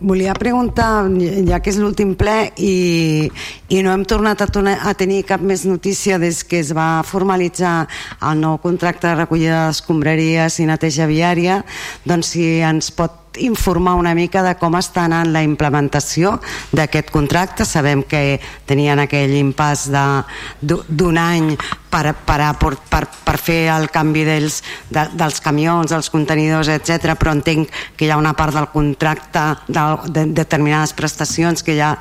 volia preguntar, ja que és l'últim ple i, i no hem tornat a, tornar, a tenir cap més notícia des que es va formalitzar el nou contracte de recollida d'escombraries i neteja viària, doncs si ens pot informar una mica de com està anant la implementació d'aquest contracte. Sabem que tenien aquell impàs d'un any per, per, per, per, fer el canvi dels, de, dels camions, dels contenidors, etc. però entenc que hi ha una part del contracte de, de determinades prestacions que ja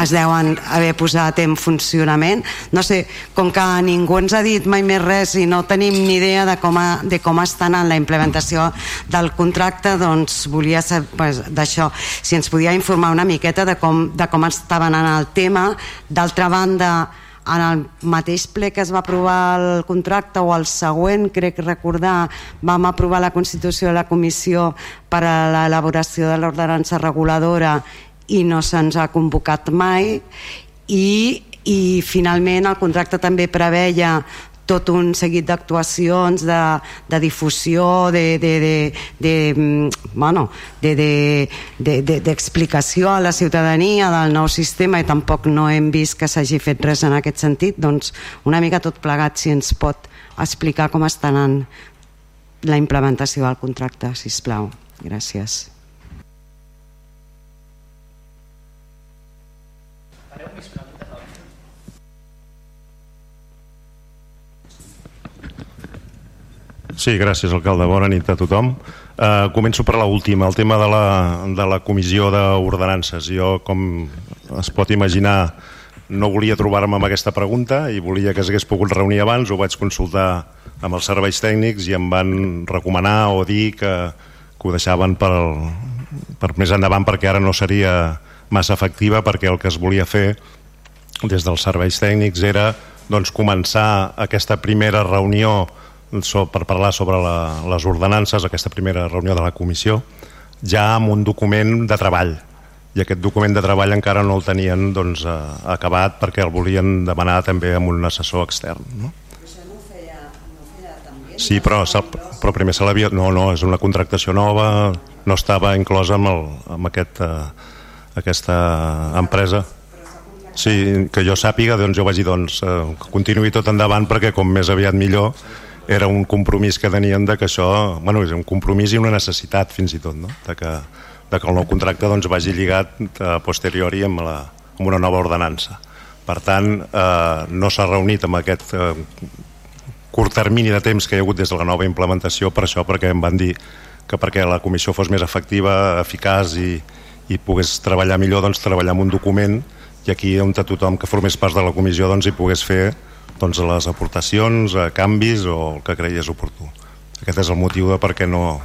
es deuen haver posat en funcionament. No sé, com que ningú ens ha dit mai més res i no tenim ni idea de com, a, de com està anant la implementació del contracte, doncs volia saber pues, d'això, si ens podia informar una miqueta de com, de com estava anant el tema. D'altra banda, en el mateix ple que es va aprovar el contracte o el següent, crec recordar, vam aprovar la constitució de la comissió per a l'elaboració de l'ordenança reguladora i no se'ns ha convocat mai. I, i finalment el contracte també preveia tot un seguit d'actuacions de, de difusió de, de, de, de, mm, bueno, de, de, de, de, a la ciutadania del nou sistema i tampoc no hem vist que s'hagi fet res en aquest sentit doncs una mica tot plegat si ens pot explicar com està anant la implementació del contracte si plau. gràcies Sí, gràcies, alcalde. Bona nit a tothom. Uh, començo per l'última, el tema de la, de la comissió d'ordenances. Jo, com es pot imaginar, no volia trobar-me amb aquesta pregunta i volia que s'hagués pogut reunir abans, ho vaig consultar amb els serveis tècnics i em van recomanar o dir que, que ho deixaven per, per més endavant perquè ara no seria massa efectiva perquè el que es volia fer des dels serveis tècnics era doncs, començar aquesta primera reunió so, per parlar sobre la, les ordenances, aquesta primera reunió de la comissió, ja amb un document de treball. I aquest document de treball encara no el tenien doncs, eh, acabat perquè el volien demanar també amb un assessor extern. No? Sí, però, però primer se l'havia... No, no, és una contractació nova, no estava inclosa amb, el, amb aquest, eh, aquesta empresa. Sí, que jo sàpiga, doncs jo vaig dir doncs, eh, continuï tot endavant perquè com més aviat millor era un compromís que tenien de que això, bueno, és un compromís i una necessitat fins i tot, no? de, que, de que el nou contracte doncs, vagi lligat a posteriori amb, la, amb una nova ordenança. Per tant, eh, no s'ha reunit amb aquest eh, curt termini de temps que hi ha hagut des de la nova implementació per això, perquè em van dir que perquè la comissió fos més efectiva, eficaç i, i pogués treballar millor, doncs treballar amb un document i aquí on tothom que formés part de la comissió doncs hi pogués fer doncs, les aportacions, eh, canvis o el que creies oportú. Aquest és el motiu de per què no,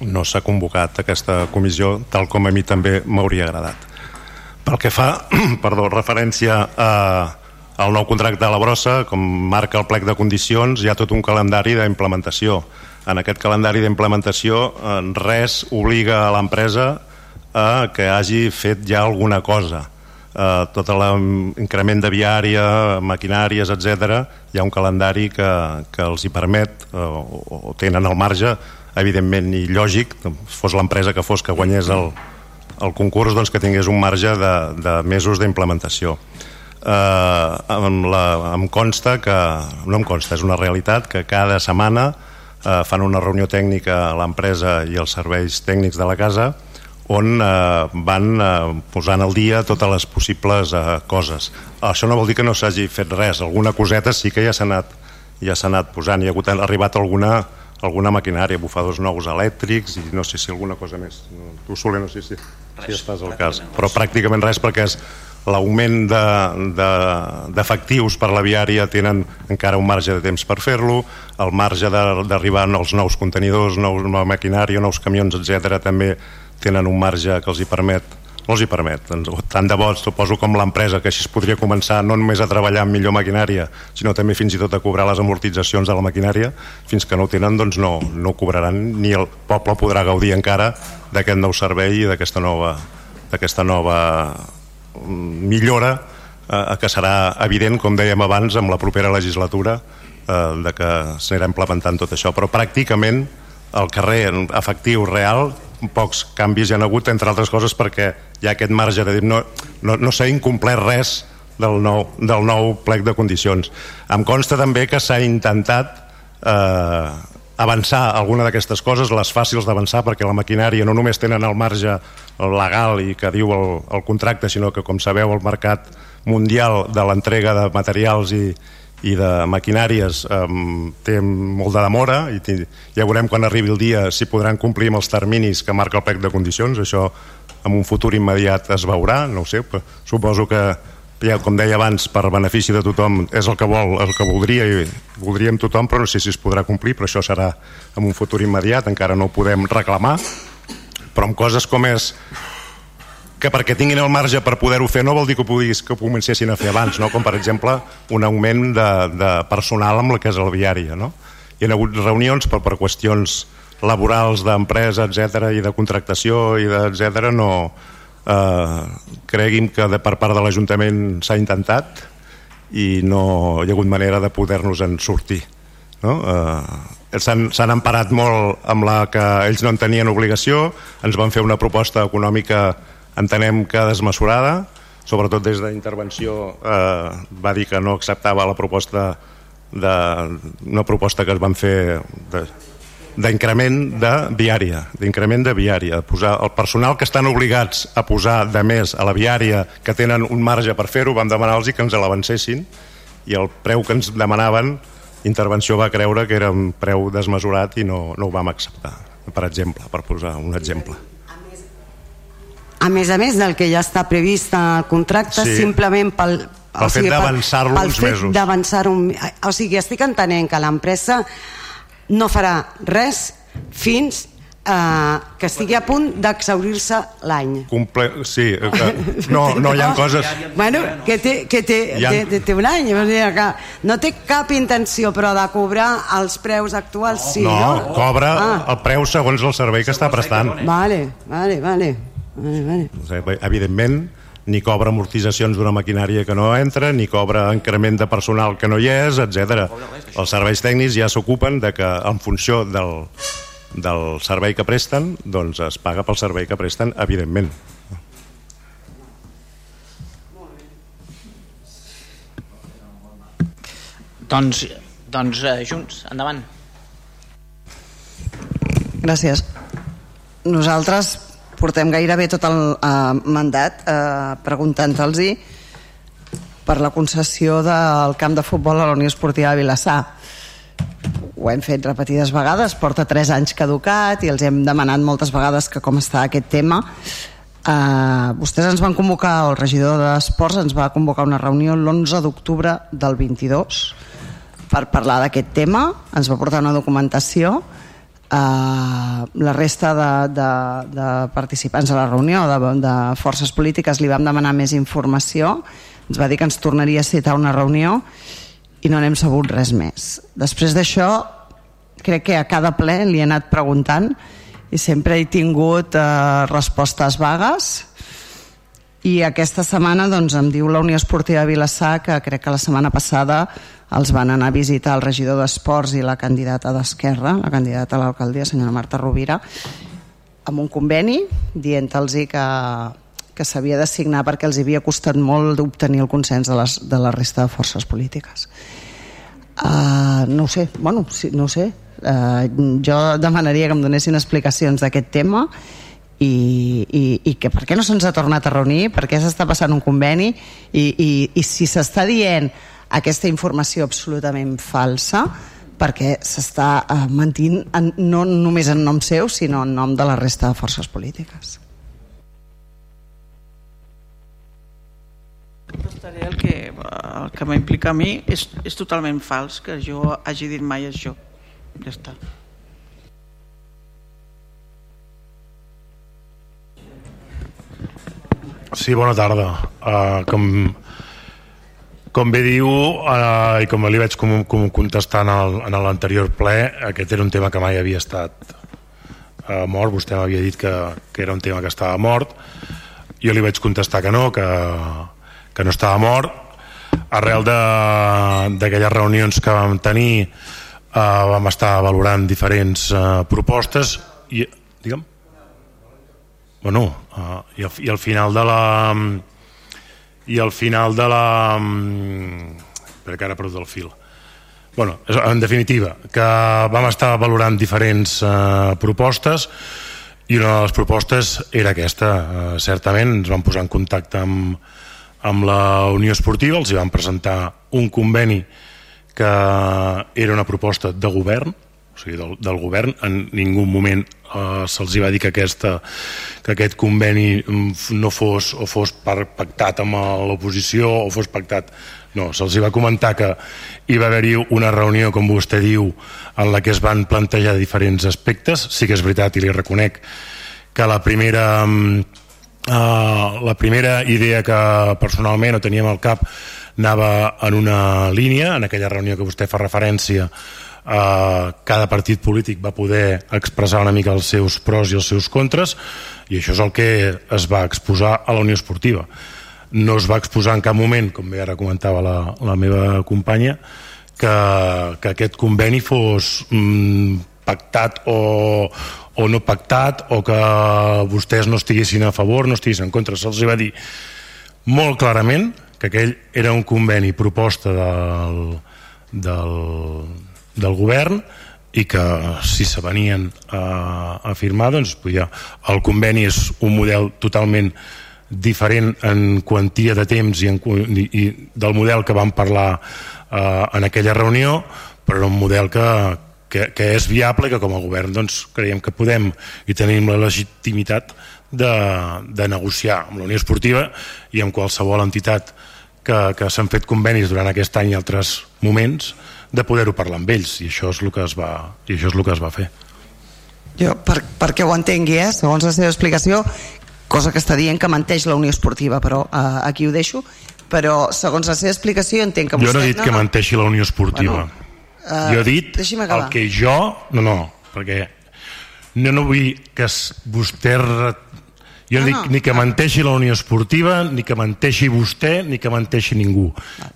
no s'ha convocat aquesta comissió tal com a mi també m'hauria agradat. Pel que fa perdó, referència a, al nou contracte de la brossa, com marca el plec de condicions, hi ha tot un calendari d'implementació. En aquest calendari d'implementació eh, res obliga a l'empresa a que hagi fet ja alguna cosa eh, tot l'increment de viària, maquinàries, etc. hi ha un calendari que, que els hi permet eh, o, o tenen al marge evidentment i lògic, fos l'empresa que fos que guanyés el, el concurs doncs que tingués un marge de, de mesos d'implementació eh, em, la, em consta que no em consta, és una realitat que cada setmana eh, fan una reunió tècnica a l'empresa i els serveis tècnics de la casa on eh, van eh, posant al dia totes les possibles eh, coses. Això no vol dir que no s'hagi fet res, alguna coseta sí que ja s'ha anat, ja s'ha anat posant, hi ha, hagut, ha arribat alguna, alguna maquinària, bufadors nous elèctrics i no sé si alguna cosa més. Tu, Soler, no sé si, si estàs al cas, però pràcticament res perquè és l'augment d'efectius de, de, per la viària tenen encara un marge de temps per fer-lo, el marge d'arribar als nous contenidors, nous, nova maquinària, nous camions, etc també tenen un marge que els hi permet no els hi permet, tant de bo suposo com l'empresa, que així es podria començar no només a treballar amb millor maquinària, sinó també fins i tot a cobrar les amortitzacions de la maquinària, fins que no ho tenen doncs no, no cobraran, ni el poble podrà gaudir encara d'aquest nou servei i d'aquesta nova, nova mm, millora eh, que serà evident, com dèiem abans, amb la propera legislatura eh, de que s'anirà implementant tot això, però pràcticament el carrer efectiu real pocs canvis hi han hagut, entre altres coses perquè hi ha aquest marge de dir no, no, no s'ha incomplert res del nou, del nou plec de condicions. Em consta també que s'ha intentat eh, avançar alguna d'aquestes coses, les fàcils d'avançar perquè la maquinària no només tenen el marge legal i que diu el, el contracte, sinó que com sabeu el mercat mundial de l'entrega de materials i, i de maquinàries um, té molt de demora i ja veurem quan arribi el dia si podran complir amb els terminis que marca el plec de condicions. Això en un futur immediat es veurà no sé, però suposo que ja, com deia abans, per benefici de tothom és el que vol, el que voldria i voldríem tothom, però no sé si es podrà complir però això serà en un futur immediat encara no ho podem reclamar. Però amb coses com és que perquè tinguin el marge per poder-ho fer no vol dir que ho, puguis, que ho comencessin a fer abans, no? com per exemple un augment de, de personal amb la que és el viària. No? Hi ha hagut reunions per, per qüestions laborals d'empresa, etc i de contractació i etc no eh, cregui'm que de, per part de l'Ajuntament s'ha intentat i no hi ha hagut manera de poder-nos en sortir. No? Eh, s'han emparat molt amb la que ells no en tenien obligació, ens van fer una proposta econòmica entenem que desmesurada sobretot des de intervenció eh, va dir que no acceptava la proposta de, una proposta que es van fer d'increment de, de viària d'increment de viària posar el personal que estan obligats a posar de més a la viària que tenen un marge per fer-ho vam demanar-los que ens l'avancessin i el preu que ens demanaven intervenció va creure que era un preu desmesurat i no, no ho vam acceptar per exemple, per posar un exemple a més a més del que ja està previst al contracte, sí. simplement pel, pel o sigui, fet d'avançar-lo uns mesos. d'avançar un... O sigui, estic entenent que l'empresa no farà res fins eh, que estigui a punt d'exaurir-se l'any. Comple sí, eh, que no, no hi ha coses... Bueno, que té, que té, ha... té, té un any, que no té cap intenció però de cobrar els preus actuals, sí, no? No, cobra ah. el preu segons el servei que està prestant. Vale, vale, vale. Vale, vale. Evidentment, ni cobra amortitzacions d'una maquinària que no entra, ni cobra increment de personal que no hi és, etc. Els serveis tècnics ja s'ocupen de que en funció del, del servei que presten, doncs es paga pel servei que presten, evidentment. Doncs Doncs eh, junts, endavant. Gràcies. Nosaltres portem gairebé tot el eh, mandat eh, preguntant-los per la concessió del camp de futbol a la Unió Esportiva de Vilassar. Ho hem fet repetides vegades, porta 3 anys caducat i els hem demanat moltes vegades que com està aquest tema. Uh, vostès ens van convocar, el regidor d'Esports ens va convocar una reunió l'11 d'octubre del 22 per parlar d'aquest tema, ens va portar una documentació Uh, la resta de, de, de participants a la reunió de, de forces polítiques li vam demanar més informació. Ens va dir que ens tornaria a citar una reunió i no n'hem sabut res més. Després d'això crec que a cada ple li he anat preguntant i sempre he tingut uh, respostes vagues i aquesta setmana doncs, em diu la Unió Esportiva de Vilassar que crec que la setmana passada els van anar a visitar el regidor d'Esports i la candidata d'Esquerra, la candidata a l'alcaldia, senyora Marta Rovira, amb un conveni dient-los que, que s'havia de signar perquè els havia costat molt d'obtenir el consens de, les, de la resta de forces polítiques. Uh, no ho sé, bueno, sí, no ho sé. Uh, jo demanaria que em donessin explicacions d'aquest tema i, i, i que per què no se'ns ha tornat a reunir, per què s'està passant un conveni? I, i, i si s'està dient aquesta informació absolutament falsa perquè s'està eh, mentint en, no només en nom seu sinó en nom de la resta de forces polítiques? El que, el que m'implica a mi. És, és totalment fals que jo hagi dit mai això. Ja està Sí, bona tarda. Uh, com, com bé diu, eh, i com li vaig com, com contestar en l'anterior ple, aquest era un tema que mai havia estat eh, mort, vostè m'havia dit que, que era un tema que estava mort, jo li vaig contestar que no, que, que no estava mort, arrel d'aquelles reunions que vam tenir eh, vam estar valorant diferents eh, propostes. I, digue'm, bueno, eh, i, al, i al final de la i al final de la... perquè ara perdut el fil. Bueno, en definitiva que vam estar valorant diferents eh, propostes i una de les propostes era aquesta. Eh, certament ens vam posar en contacte amb, amb la Unió Esportiva els hi vam presentar un conveni que era una proposta de govern o sigui, del, del govern en ningú moment eh, se'ls va dir que, aquesta, que aquest conveni mm, no fos o fos pactat amb l'oposició o fos pactat. No, se'ls va comentar que hi va haver-hi una reunió, com vostè diu en la que es van plantejar diferents aspectes. Sí que és veritat i li reconec que la primera uh, la primera idea que personalment o teníem al cap anava en una línia, en aquella reunió que vostè fa referència eh, cada partit polític va poder expressar una mica els seus pros i els seus contres i això és el que es va exposar a la Unió Esportiva. No es va exposar en cap moment com bé ara comentava la, la meva companya que, que aquest conveni fos mm, pactat o, o no pactat o que vostès no estiguessin a favor, no estiguessin en contra. Se'ls va dir molt clarament que aquell era un conveni proposta del, del, del govern i que si se venien a, a firmar doncs podia, el conveni és un model totalment diferent en quantia de temps i, en, i, i del model que vam parlar eh, en aquella reunió però un model que, que, que és viable i que com a govern doncs, creiem que podem i tenim la legitimitat de, de negociar amb la Unió Esportiva i amb qualsevol entitat que, que s'han fet convenis durant aquest any i altres moments de poder-ho parlar amb ells i això és el que es va, i això és el que es va fer. Jo, per, perquè ho entengui, eh, segons la seva explicació cosa que està dient que menteix la Unió Esportiva però uh, aquí ho deixo però segons la seva explicació entenc que vostè... Jo no he dit no, que no. menteixi la Unió Esportiva. Bueno, uh, jo he dit el que jo no, no, perquè no, no vull que vostè jo no, no dic ni que menteixi la Unió Esportiva, ni que menteixi vostè, ni que menteixi ningú.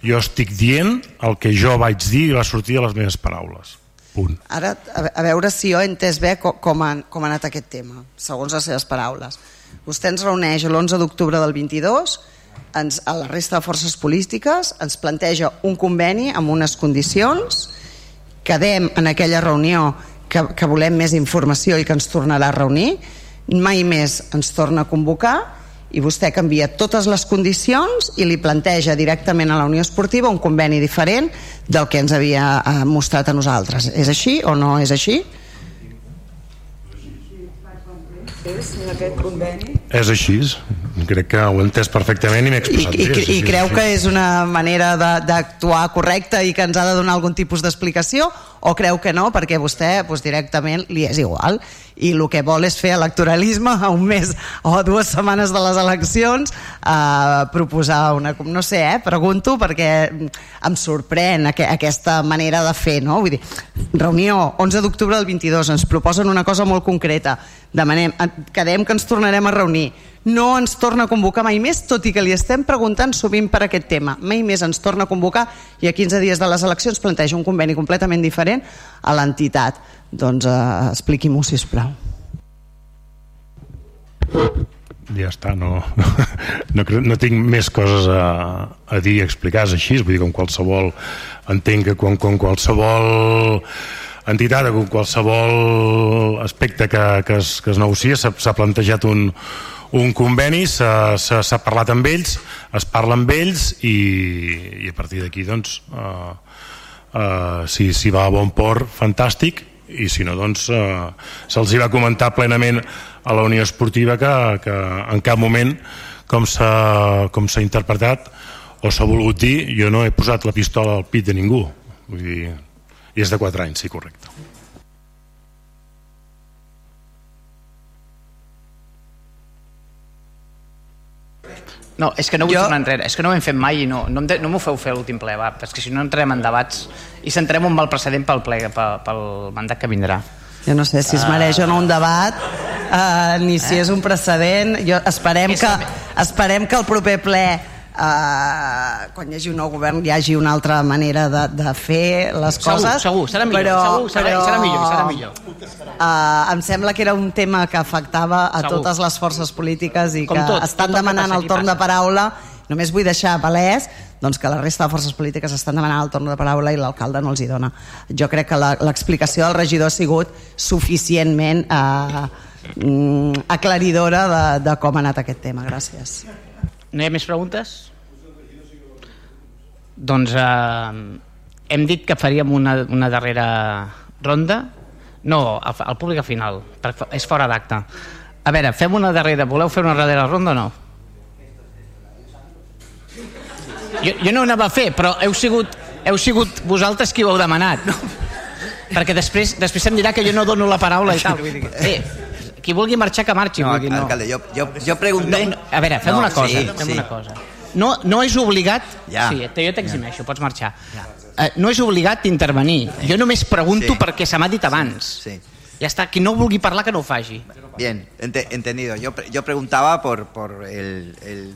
Jo estic dient el que jo vaig dir i va sortir de les meves paraules. Punt. Ara, a veure si jo he entès bé com ha, com ha anat aquest tema, segons les seves paraules. Vostè ens reuneix l'11 d'octubre del 22, ens, a la resta de forces polítiques, ens planteja un conveni amb unes condicions quedem en aquella reunió que, que volem més informació i que ens tornarà a reunir mai més ens torna a convocar i vostè canvia totes les condicions i li planteja directament a la Unió Esportiva un conveni diferent del que ens havia eh, mostrat a nosaltres. És així o no és així? És aquest conveni? És així, crec que ho he entès perfectament i m'he I, expressat i, bé. és i així, creu que és una manera de- d'actuar correcta i que ens ha de donar algun tipus d'explicació o creu que no perquè vostè doncs, directament li és igual. I el que vol és fer electoralisme a un mes o a dues setmanes de les eleccions a proposar una... no sé, eh, pregunto perquè em sorprèn aqu aquesta manera de fer no? Vull dir, reunió 11 d'octubre del 22 ens proposen una cosa molt concreta. Demanem, quedem que ens tornarem a reunir no ens torna a convocar mai més, tot i que li estem preguntant sovint per aquest tema. Mai més ens torna a convocar i a 15 dies de les eleccions planteja un conveni completament diferent a l'entitat. Doncs eh, expliqui-m'ho, sisplau. Ja està, no, no, no, no tinc més coses a, a dir i explicar, així, vull dir, com qualsevol entenc que quan, quan qualsevol entitat com qualsevol aspecte que, que, es, que es negocia s'ha plantejat un, un conveni, s'ha parlat amb ells, es parla amb ells i, i a partir d'aquí doncs uh, uh, si, si va a bon port, fantàstic i si no doncs uh, se'ls va comentar plenament a la Unió Esportiva que, que en cap moment com s'ha interpretat o s'ha volgut dir, jo no he posat la pistola al pit de ningú. Vull dir, i és de 4 anys, sí, correcte No, és que no vull Jo- tornar enrere, és que no ho hem fet mai i no, no, de, no m'ho feu fer l'últim ple, va, que si no entrem en debats i centrem un mal precedent pel, ple, pel, pel mandat que vindrà. Jo no sé si es mereix o no un debat, eh, ni si és un precedent. Jo, esperem, que, esperem que el proper ple Uh, quan hi hagi un nou govern hi hagi una altra manera de, de fer les Segur, coses segur, serà millor, però, segur, serà- però, serà millor, serà millor. Uh, em sembla que era un tema que afectava a Segur. totes les forces polítiques i Com que tot, estan tot demanant passa el torn de paraula. Només vull deixar palès doncs, que la resta de forces polítiques estan demanant el torn de paraula i l'alcalde no els hi dona. Jo crec que la- l'explicació del regidor ha sigut suficientment uh, mm, aclaridora de, de com ha anat aquest tema. Gràcies No hi ha més preguntes? Doncs eh, hem dit que faríem una, una darrera ronda. No, al, públic al final, perquè és fora d'acte. A veure, fem una darrera... Voleu fer una darrera ronda o no? Jo, jo no anava a fer, però heu sigut, heu sigut vosaltres qui ho heu demanat. No? Perquè després, després em dirà que jo no dono la paraula i tal. Vull eh, qui vulgui marxar que marxi. No, no. alcalde, jo, jo, jo pregunté... No, no, a veure, fem No, una cosa, sí, fem sí. una cosa. No, no és obligat... Ja. Sí, jo t'eximeixo, pots marxar. Eh, no és obligat intervenir. Jo només pregunto Sí. perquè se m'ha dit abans. Sí. Ja està, qui no vulgui parlar que no ho faci. Bien, ente- entendido. Yo, pre- yo preguntaba por, por el, el-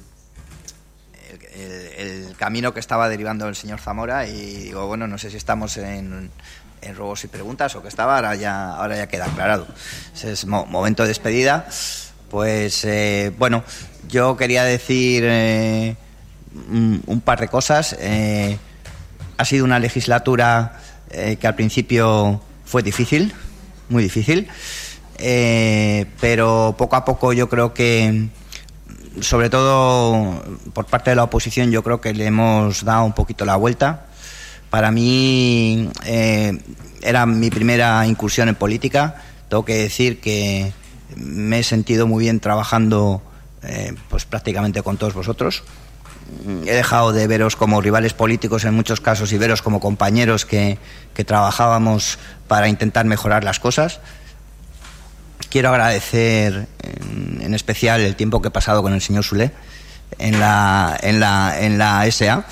el- el camino que estaba derivando el señor Zamora y digo, bueno, no sé si estamos en, en ruegos y preguntas o que estaba, ahora ya, ahora ya queda aclarado. Ese es mo- momento de despedida. Pues eh, bueno, yo quería decir eh, un, un par de cosas. Eh, ha sido una legislatura eh, que al principio fue difícil, muy difícil, pero poco a poco yo creo que, sobre todo por parte de la oposición, yo creo que le hemos dado un poquito la vuelta. Para mí eh, era mi primera incursión en política. Tengo que decir que me he sentido muy bien trabajando eh, pues prácticamente con todos vosotros. He dejado de veros como rivales políticos en muchos casos y veros como compañeros que, que trabajábamos para intentar mejorar las cosas. Quiero agradecer en, en especial el tiempo que he pasado con el señor Sule en la, en la, en la SA.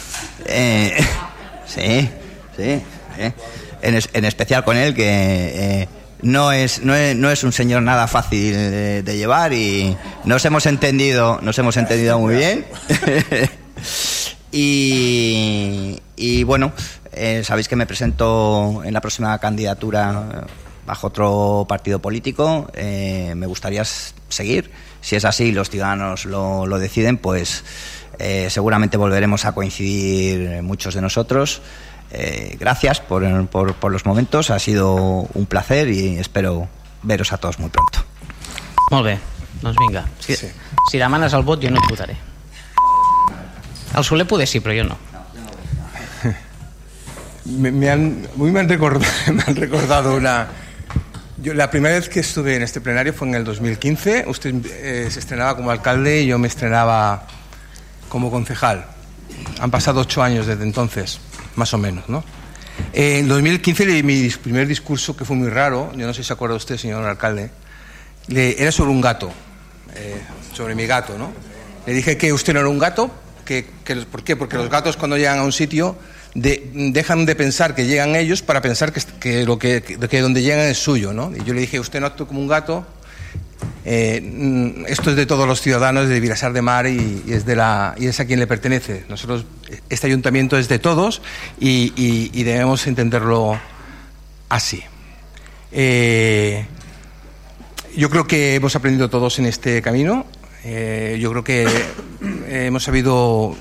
Eh, sí, sí. eh. En, en especial con él, que eh, no, es, no, es, no es un señor nada fácil de, llevar y nos hemos entendido, nos hemos entendido muy bien. y, y bueno, eh, sabéis que me presento en la próxima candidatura bajo otro partido político. Eh, me gustaría seguir. Si es así, los ciudadanos lo, lo deciden, pues eh, seguramente volveremos a coincidir muchos de nosotros. Eh, gracias por, por, por los momentos, ha sido un placer y espero veros a todos muy pronto. Molt bé, doncs vinga. Si, sí. si demanes el vot jo no et votaré. El Soler poder sí, però jo no. Me, me han, muy me han, recordado, me han recordado una... Yo, la primera vez que estuve en este plenario fue en el 2015. Usted eh, se estrenaba como alcalde y yo me estrenaba como concejal. Han pasado ocho años desde entonces, más o menos, ¿no? Eh, en 2015 leí mi primer discurso, que fue muy raro, yo no sé si se acuerda usted, señor alcalde, le, era sobre un gato, eh, sobre mi gato, ¿no? Le dije que usted no era un gato, que, que, ¿por qué? Porque los gatos cuando llegan a un sitio de, dejan de pensar que llegan ellos para pensar que, que lo que, que, donde llegan es suyo, ¿no? Y yo le dije, usted no actúa como un gato, eh, esto es de todos los ciudadanos de Vilasar de Mar y, es de la, y es a quien le pertenece. Nosotros, este ayuntamiento es de todos y debemos entenderlo así. Eh, yo creo que hemos aprendido todos en este camino. Eh, yo creo que hemos sabido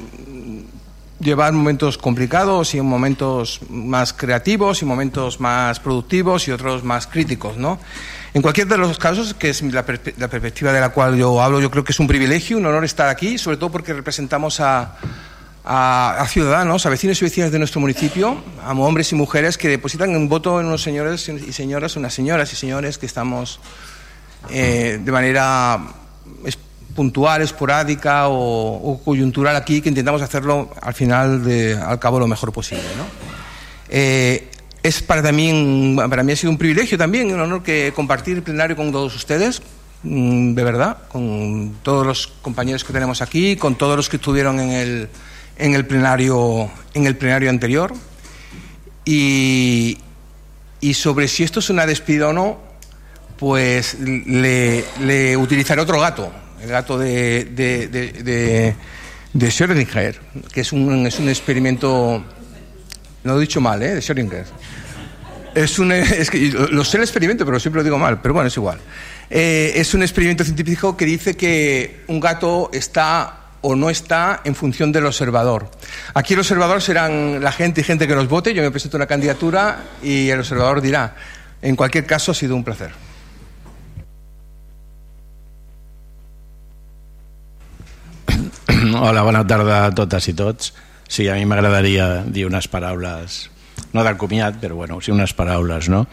llevar momentos complicados y momentos más creativos y momentos más productivos y otros más críticos, ¿no? En cualquier de los casos, que es la, per la, perspectiva de la cual yo hablo, yo creo que es un privilegio, un honor estar aquí, sobre todo porque representamos a, ciudadanos, a vecinos y vecinas de nuestro municipio, a hombres y mujeres que depositan un voto en unos señores y señoras, unas señoras y señores que estamos eh, de manera puntual, esporádica o, o, coyuntural aquí, que intentamos hacerlo al final, de, al cabo, lo mejor posible. ¿no? Eh, es para mí, para mí ha sido un privilegio también, un honor que compartir el plenario con todos ustedes, mm, de verdad, con todos los compañeros que tenemos aquí, con todos los que estuvieron en el, en el, plenario, en el plenario anterior. Y, y sobre si esto es una despedida o no, pues le, le utilizaré otro gato, el gato de, de, de, de, de Schrödinger, que es un, es un experimento, no lo he dicho mal, ¿eh? de Schrödinger. Es, un, que lo sé el experimento, pero siempre lo digo mal, pero bueno, es igual. Eh, es un experimento científico que dice que un gato está o no está en función del observador. Aquí el observador serán la gente y gente que nos vote, yo me presento una candidatura y el observador dirá, en cualquier caso ha sido un placer. Hola, bona tarda a totes i tots. Sí, a mi m'agradaria dir unes paraules, no del comiat, però bueno, sí unes paraules, no?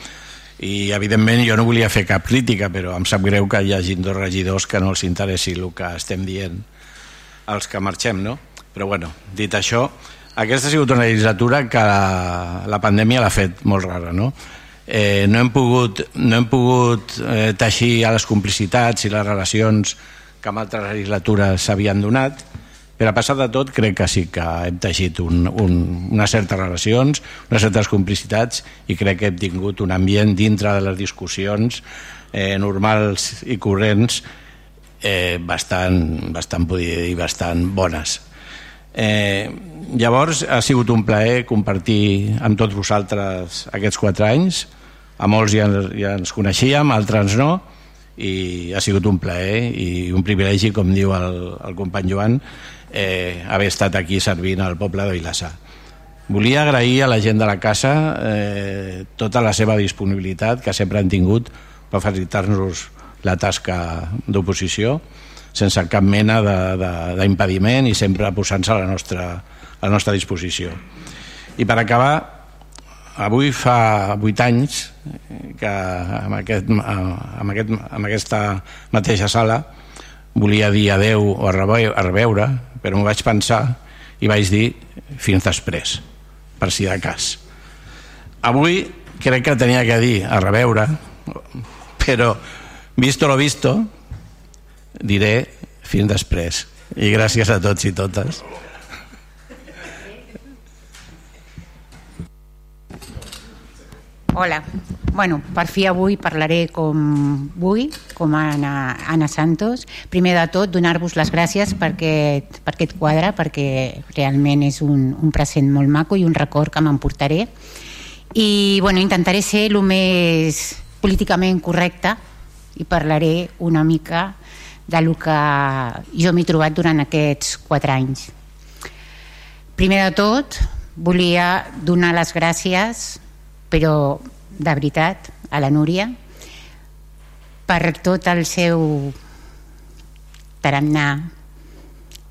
I evidentment jo no volia fer cap crítica, però em sap greu que hi hagi dos regidors que no els interessi el que estem dient els que marxem, no? Però bueno, dit això, aquesta ha sigut una legislatura que la, la pandèmia l'ha fet molt rara, no? Eh, no hem pogut, no hem pogut eh, teixir a les complicitats i les relacions que en altres legislatures s'havien donat, però a passar de tot crec que sí que hem teixit un, un, unes certes relacions, unes certes complicitats i crec que hem tingut un ambient dintre de les discussions eh, normals i corrents eh, bastant, bastant, podria dir, bastant bones. Eh, llavors ha sigut un plaer compartir amb tots vosaltres aquests quatre anys, a molts ja, ja ens coneixíem, altres no, i ha sigut un plaer i un privilegi, com diu el, el company Joan, eh, haver estat aquí servint al poble de Vilassar. Volia agrair a la gent de la casa eh, tota la seva disponibilitat que sempre han tingut per facilitar-nos la tasca d'oposició sense cap mena d'impediment i sempre posant-se a, la nostra, a la nostra disposició. I per acabar, avui fa 8 anys que amb, aquest, amb, aquest, amb aquesta mateixa sala volia dir adeu o a reveure, però m'ho vaig pensar i vaig dir fins després, per si de cas. Avui crec que tenia que dir a reveure, però visto lo visto, diré fins després. I gràcies a tots i totes. Hola. Bueno, per fi avui parlaré com vull, com Anna, Anna Santos. Primer de tot, donar-vos les gràcies per aquest, per aquest quadre, perquè realment és un, un present molt maco i un record que m'emportaré. I bueno, intentaré ser el més políticament correcte i parlaré una mica de lo que jo m'he trobat durant aquests quatre anys. Primer de tot, volia donar les gràcies, però de veritat, a la Núria, per tot el seu tarannà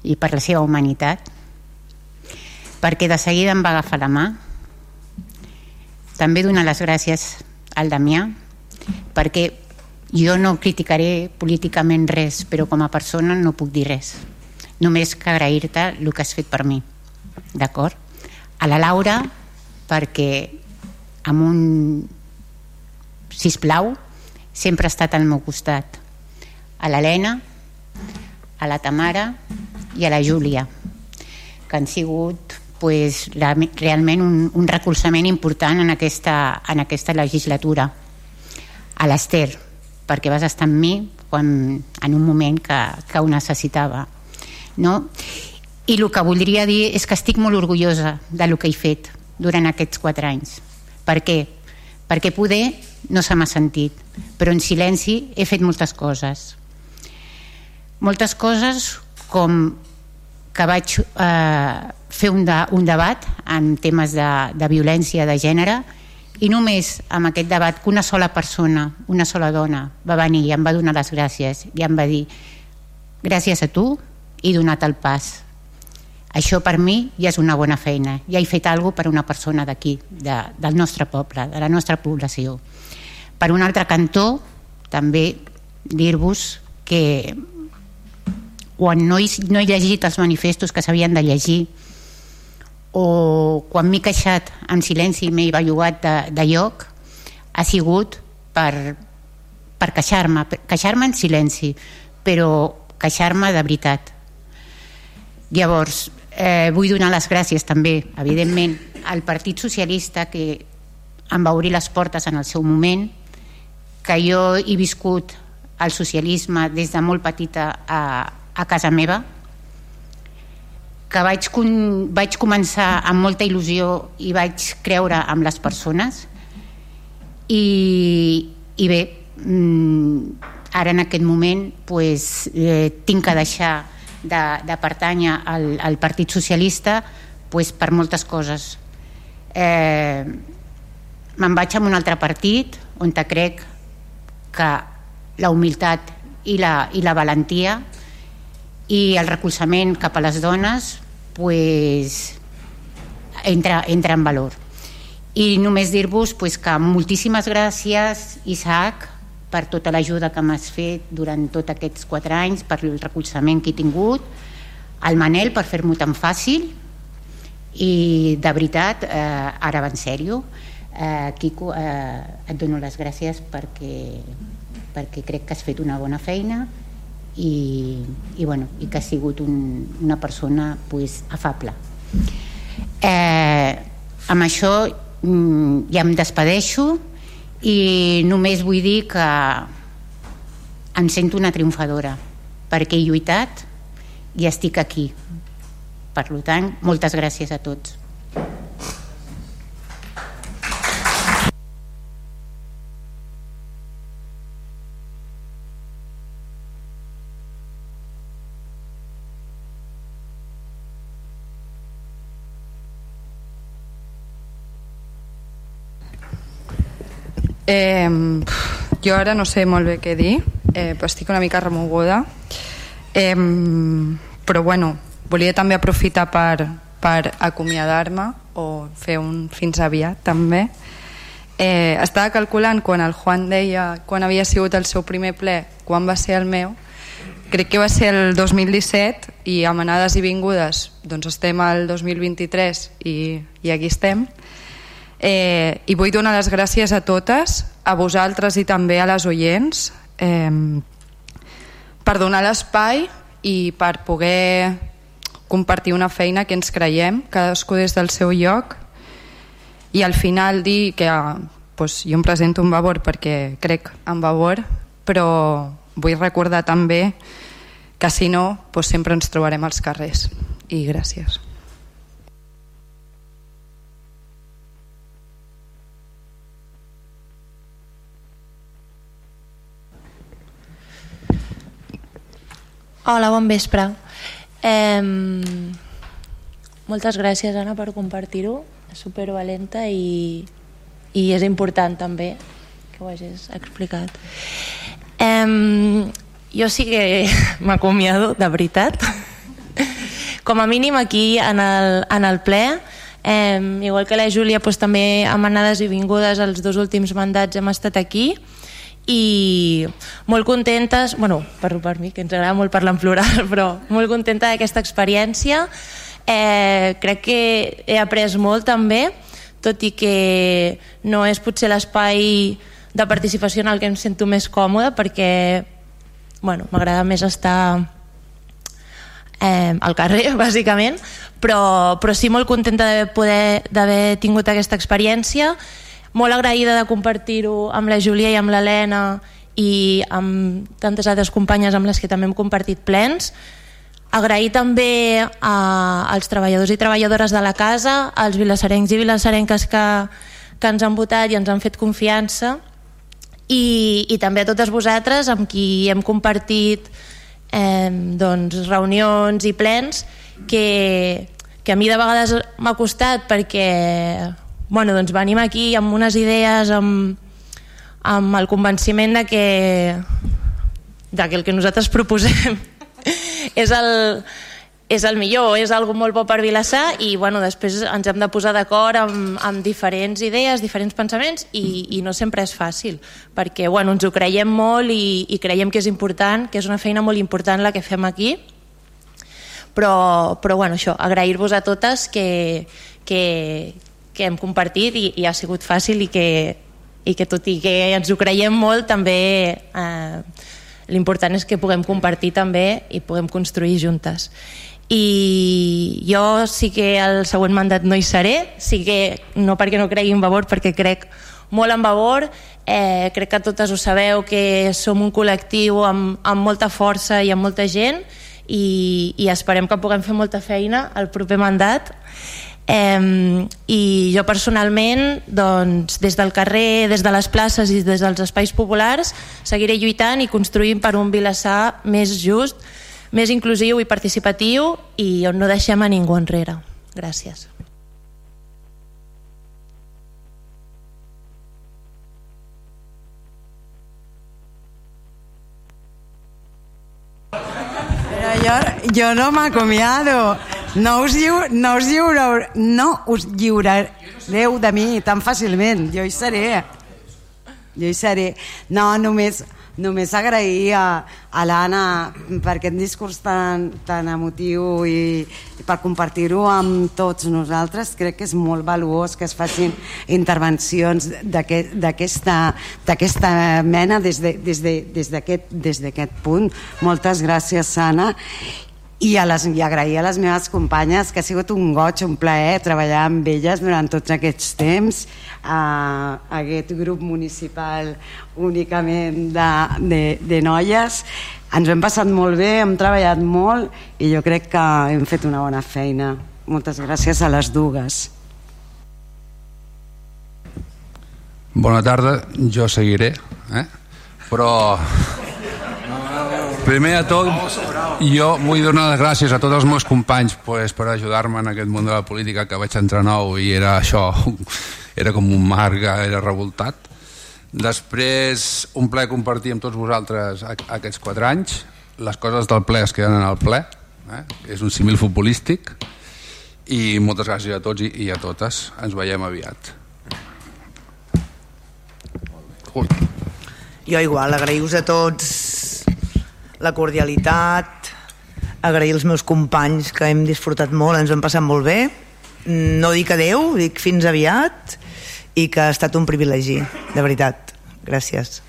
i per la seva humanitat, perquè de seguida em va agafar la mà. També donar les gràcies al Damià, perquè jo no criticaré políticament res, però com a persona no puc dir res. Només que agrair-te el que has fet per mi. D'acord? A la Laura, perquè amb un sisplau sempre ha estat al meu costat. A l'Helena, a la Tamara i a la Júlia, que han sigut pues, la, realment un, un recolzament important en aquesta, en aquesta legislatura. A l'Ester, perquè vas estar amb mi quan, en un moment que, que ho necessitava. No? I el que voldria dir és que estic molt orgullosa de lo que he fet durant aquests quatre anys. Per què? Perquè poder no se m'ha sentit, però en silenci he fet moltes coses. Moltes coses com que vaig eh, fer un, de, un debat en temes de, de violència de gènere i només amb aquest debat que una sola persona, una sola dona va venir i em va donar les gràcies i em va dir gràcies a tu i donat el pas això per mi ja és una bona feina. Ja he fet alguna per una persona d'aquí de, del nostre poble, de la nostra població. Per un altre cantó també dir-vos que quan no he, no he llegit els manifestos que s'havien de llegir o quan m'he queixat en silenci i m'he bellugat de, de lloc ha sigut per, per queixar-me queixar-me en silenci però queixar-me de veritat. Llavors eh, vull donar les gràcies també evidentment al Partit Socialista que em va obrir les portes en el seu moment que jo he viscut el socialisme des de molt petita a, a casa meva que vaig, vaig començar amb molta il·lusió i vaig creure amb les persones. I, i bé mm, ara en aquest moment pues, eh, tinc que deixar de, de pertànyer al, al Partit Socialista pues, per moltes coses. Eh, me'n vaig a un altre partit on crec que la humilitat i la, i la valentia i el recolzament cap a les dones pues, entra, entra en valor. I només dir-vos pues, que moltíssimes gràcies Isaac per tota l'ajuda que m'has fet durant tots aquests quatre anys per el recolzament que he tingut al Manel per fer-m'ho tan fàcil i de veritat eh, ara en sèrio eh, Quico eh, et dono les gràcies perquè, perquè crec que has fet una bona feina i, i, bueno, i que ha sigut un, una persona pues, afable. Eh, amb això mm, ja em despedeixo i només vull dir que em sento una triomfadora perquè he lluitat i estic aquí. Per tant, moltes gràcies a tots. Eh, jo ara no sé molt bé què dir, eh, però estic una mica remoguda. Eh, però bueno, volia també aprofitar per, per acomiadar-me o fer un fins aviat també. Eh, estava calculant quan el Juan deia quan havia sigut el seu primer ple, quan va ser el meu, crec que va ser el 2017 i amb anades i vingudes doncs estem al 2023 i, i aquí estem Eh, I vull donar les gràcies a totes, a vosaltres i també a les oients, eh, per donar l'espai i per poder compartir una feina que ens creiem, cadascú des del seu lloc, i al final dir que doncs, jo em presento un favor perquè crec en favor, però vull recordar també que si no, doncs sempre ens trobarem als carrers. I gràcies. Hola, bon vespre. Eh, moltes gràcies Anna per compartir-ho, és supervalenta i, i és important també que ho hagis explicat. Um, jo sí que m'acomiado, de veritat. Com a mínim aquí en el, en el ple, eh, igual que la Júlia doncs, també amb anades i vingudes els dos últims mandats hem estat aquí i molt contentes, bueno, parlo per mi, que ens agrada molt parlar en plural, però molt contenta d'aquesta experiència. Eh, crec que he après molt també, tot i que no és potser l'espai de participació en el que em sento més còmode perquè bueno, m'agrada més estar eh, al carrer, bàsicament, però, però sí molt contenta d'haver tingut aquesta experiència molt agraïda de compartir-ho amb la Júlia i amb l'Helena i amb tantes altres companyes amb les que també hem compartit plens. Agrair també a, als treballadors i treballadores de la casa, als vilassarencs i vilassarenques que, que ens han votat i ens han fet confiança. I, i també a totes vosaltres amb qui hem compartit eh, doncs, reunions i plens que, que a mi de vegades m'ha costat perquè bueno, doncs venim aquí amb unes idees amb, amb el convenciment de que, de que el que nosaltres proposem és el, és el millor, és algo molt bo per Vilassar i bueno, després ens hem de posar d'acord amb, amb diferents idees, diferents pensaments i, i no sempre és fàcil perquè bueno, ens ho creiem molt i, i creiem que és important, que és una feina molt important la que fem aquí. Però, però bueno, això, agrair-vos a totes que, que, que hem compartit i, i ha sigut fàcil i que, i que tot i que ens ho creiem molt també eh, l'important és que puguem compartir també i puguem construir juntes. I jo sí que el següent mandat no hi seré sí que no perquè no cregui en Vavor perquè crec molt en Vavor. Eh, crec que totes ho sabeu que som un col·lectiu amb, amb molta força i amb molta gent i, i esperem que puguem fer molta feina el proper mandat Eh, I jo personalment, doncs, des del carrer, des de les places i des dels espais populars, seguiré lluitant i construint per un Vilassar més just, més inclusiu i participatiu i on no deixem a ningú enrere. Gràcies. Jo, jo no m'acomiado. No us, lliu, no us lliureu, no us lliurareu de mi tan fàcilment. Jo hi seré. Jo hi seré. No, només, només agrair a, a l'Anna per aquest discurs tan, tan emotiu i, i per compartir-ho amb tots nosaltres. Crec que és molt valuós que es facin intervencions d'aquesta mena des d'aquest de, des de, punt. Moltes gràcies, Anna i, a les, i agrair a les meves companyes que ha sigut un goig, un plaer treballar amb elles durant tots aquests temps a, a aquest grup municipal únicament de, de, de noies. Ens ho hem passat molt bé, hem treballat molt i jo crec que hem fet una bona feina. Moltes gràcies a les dues. Bona tarda, jo seguiré eh? però Primer de tot, jo vull donar les gràcies a tots els meus companys pues, per ajudar-me en aquest món de la política que vaig entrar nou i era això, era com un mar que era revoltat. Després, un ple compartir amb tots vosaltres aquests quatre anys. Les coses del ple es queden en el ple. Eh? És un simil futbolístic. I moltes gràcies a tots i, a totes. Ens veiem aviat. Ui. Jo igual, agraïu a tots la cordialitat, agrair als meus companys que hem disfrutat molt, ens hem passat molt bé. No dic adeu, dic fins aviat i que ha estat un privilegi, de veritat. Gràcies.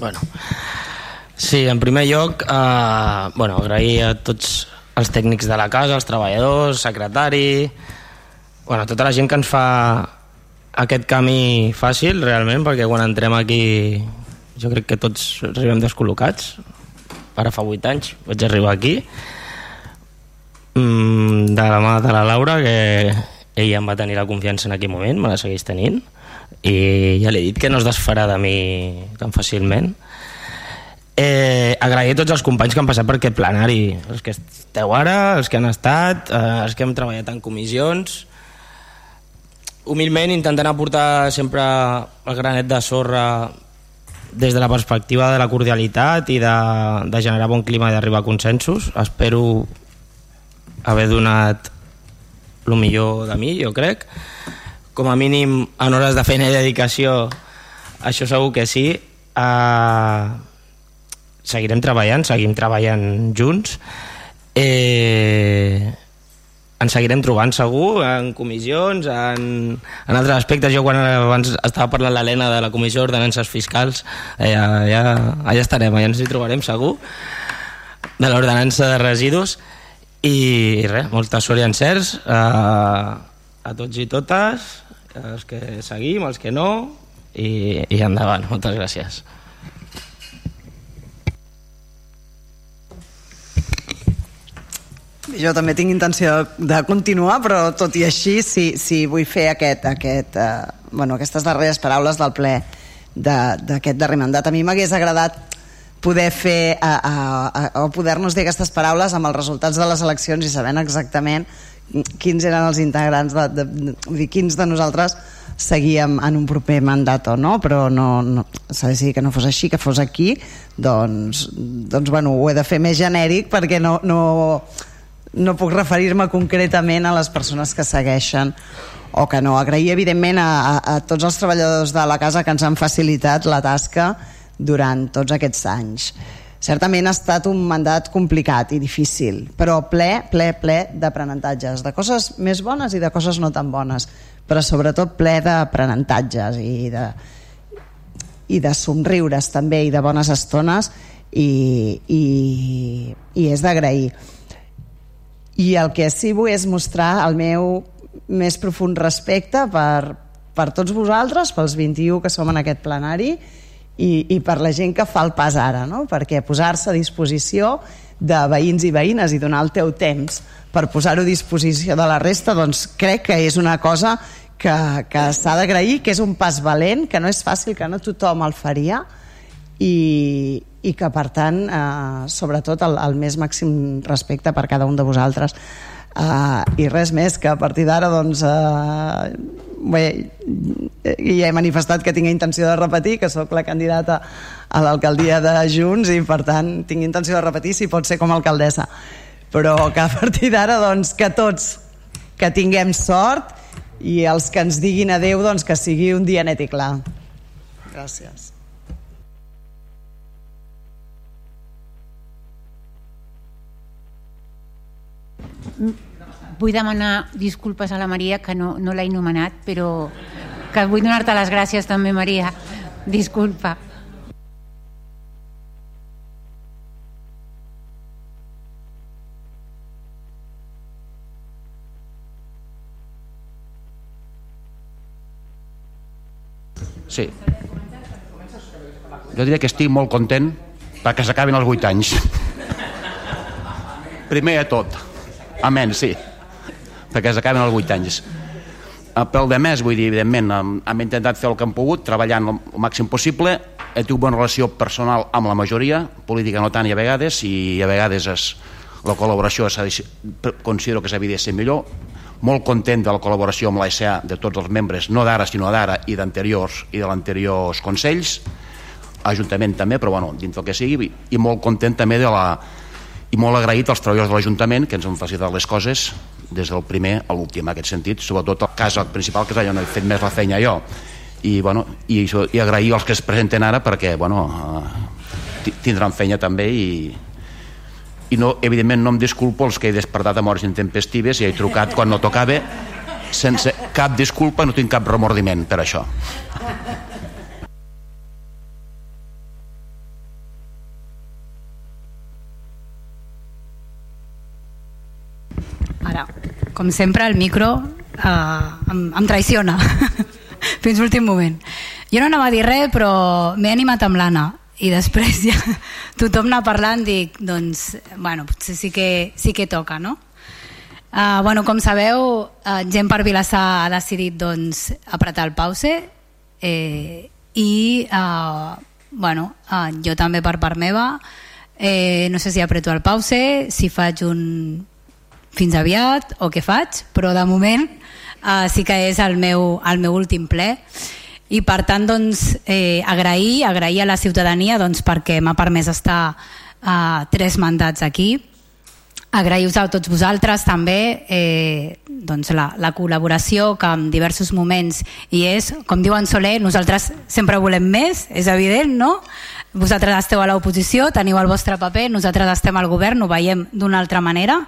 Bueno, sí, en primer lloc, eh, bueno, agrair a tots els tècnics de la casa, els treballadors, secretari, bueno, tota la gent que ens fa aquest camí fàcil realment perquè quan entrem aquí jo crec que tots arribem descol·locats. Ara fa 8 anys vaig arribar aquí. Mm, de la mà de la Laura que ella em va tenir la confiança en aquell moment me la segueix tenint. I ja li he dit que no es desfarà de mi tan fàcilment. Eh, agrair a tots els companys que han passat per aquest plenari. Els que esteu ara, els que han estat eh, els que hem treballat en comissions humilment intentant aportar sempre el granet de sorra des de la perspectiva de la cordialitat i de, de generar bon clima i d'arribar a consensos. Espero haver donat el millor de mi, jo crec. Com a mínim en hores de feina i dedicació això segur que sí. Uh, seguirem treballant seguim treballant junts. Eh, ens seguirem trobant segur en comissions, en, en altres aspectes. Jo quan abans estava parlant l'Helena de la Comissió d'Ordenances Fiscals, eh, ja, allà estarem, allà ens hi trobarem segur, de l'ordenança de residus i res, molta sort i encerts a, a tots i totes, els que seguim, els que no, i, i endavant. Moltes gràcies. Jo també tinc intenció de continuar, però tot i així sí, sí vull fer aquest, aquest, eh, bueno, aquestes darreres paraules del ple d'aquest darrer mandat. A mi m'hagués agradat poder fer a, a, a, o poder-nos dir aquestes paraules amb els resultats de les eleccions i sabent exactament quins eren els integrants de, de, de, de quins de nosaltres seguíem en un proper mandat o no, però no, no s'ha decidit que no fos així, que fos aquí, doncs, doncs bueno, ho he de fer més genèric perquè no, no, no puc referir-me concretament a les persones que segueixen o que no. Agrair, evidentment, a, a, a tots els treballadors de la casa que ens han facilitat la tasca durant tots aquests anys. Certament ha estat un mandat complicat i difícil, però ple, ple, ple d'aprenentatges, de coses més bones i de coses no tan bones, però sobretot ple d'aprenentatges i de, i de somriures també i de bones estones i, i, i és d'agrair i el que sí vull és mostrar el meu més profund respecte per, per tots vosaltres, pels 21 que som en aquest plenari i, i per la gent que fa el pas ara, no? perquè posar-se a disposició de veïns i veïnes i donar el teu temps per posar-ho a disposició de la resta, doncs crec que és una cosa que, que s'ha d'agrair, que és un pas valent, que no és fàcil, que no tothom el faria i, i que per tant eh, sobretot el, el més màxim respecte per cada un de vosaltres. Eh, i res més que a partir d'ara doncs eh, bé, ja he manifestat que tinc intenció de repetir que sóc la candidata a l'alcaldia de Junts i per tant tinc intenció de repetir si pot ser com a alcaldessa. Però que a partir d'ara doncs que tots que tinguem sort i els que ens diguin adeu doncs que sigui un dia net i clar. Gràcies vull demanar disculpes a la Maria que no, no l'he nomenat però que vull donar-te les gràcies també Maria disculpa Sí. Jo diria que estic molt content perquè s'acabin els 8 anys. Primer de tot. Amén, sí. Perquè s'acaben els 8 anys. Eh, pel de més, vull dir, evidentment, hem, intentat fer el que hem pogut, treballant el, el màxim possible. He tingut bona relació personal amb la majoria, política no tant i a vegades, i a vegades és, la col·laboració de, considero que s'havia de ser millor. Molt content de la col·laboració amb l'ASA de tots els membres, no d'ara, sinó d'ara i d'anteriors i de l'anteriors consells, Ajuntament també, però bueno, dins del que sigui, i molt content també de la, i molt agraït als treballadors de l'Ajuntament que ens han facilitat les coses des del primer a l'últim en aquest sentit, sobretot el cas principal que és allà on he fet més la feina jo. I, bueno, i, i agrair als que es presenten ara perquè bueno, eh, tindran feina també i, i no, evidentment no em disculpo els que he despertat amb hores intempestives i he trucat quan no tocava. Sense cap disculpa, no tinc cap remordiment per això Ara, com sempre, el micro eh, em, em traiciona fins l'últim moment. Jo no anava a dir res, però m'he animat amb l'Anna i després ja tothom anar parlant dic, doncs, bueno, potser sí que, sí que toca, no? Uh, bueno, com sabeu, uh, gent per Vilassar ha decidit doncs, apretar el pause eh, i uh, bueno, uh, jo també per part meva, eh, no sé si apreto el pause, si faig un fins aviat o què faig, però de moment uh, sí que és el meu, el meu últim ple. I per tant doncs, eh, agrair, agrair a la ciutadania doncs, perquè m'ha permès estar uh, tres mandats aquí. Agrair-vos a tots vosaltres també eh, doncs la, la col·laboració que en diversos moments hi és, com diu en Soler, nosaltres sempre volem més, és evident, no? Vosaltres esteu a l'oposició, teniu el vostre paper, nosaltres estem al govern, ho veiem d'una altra manera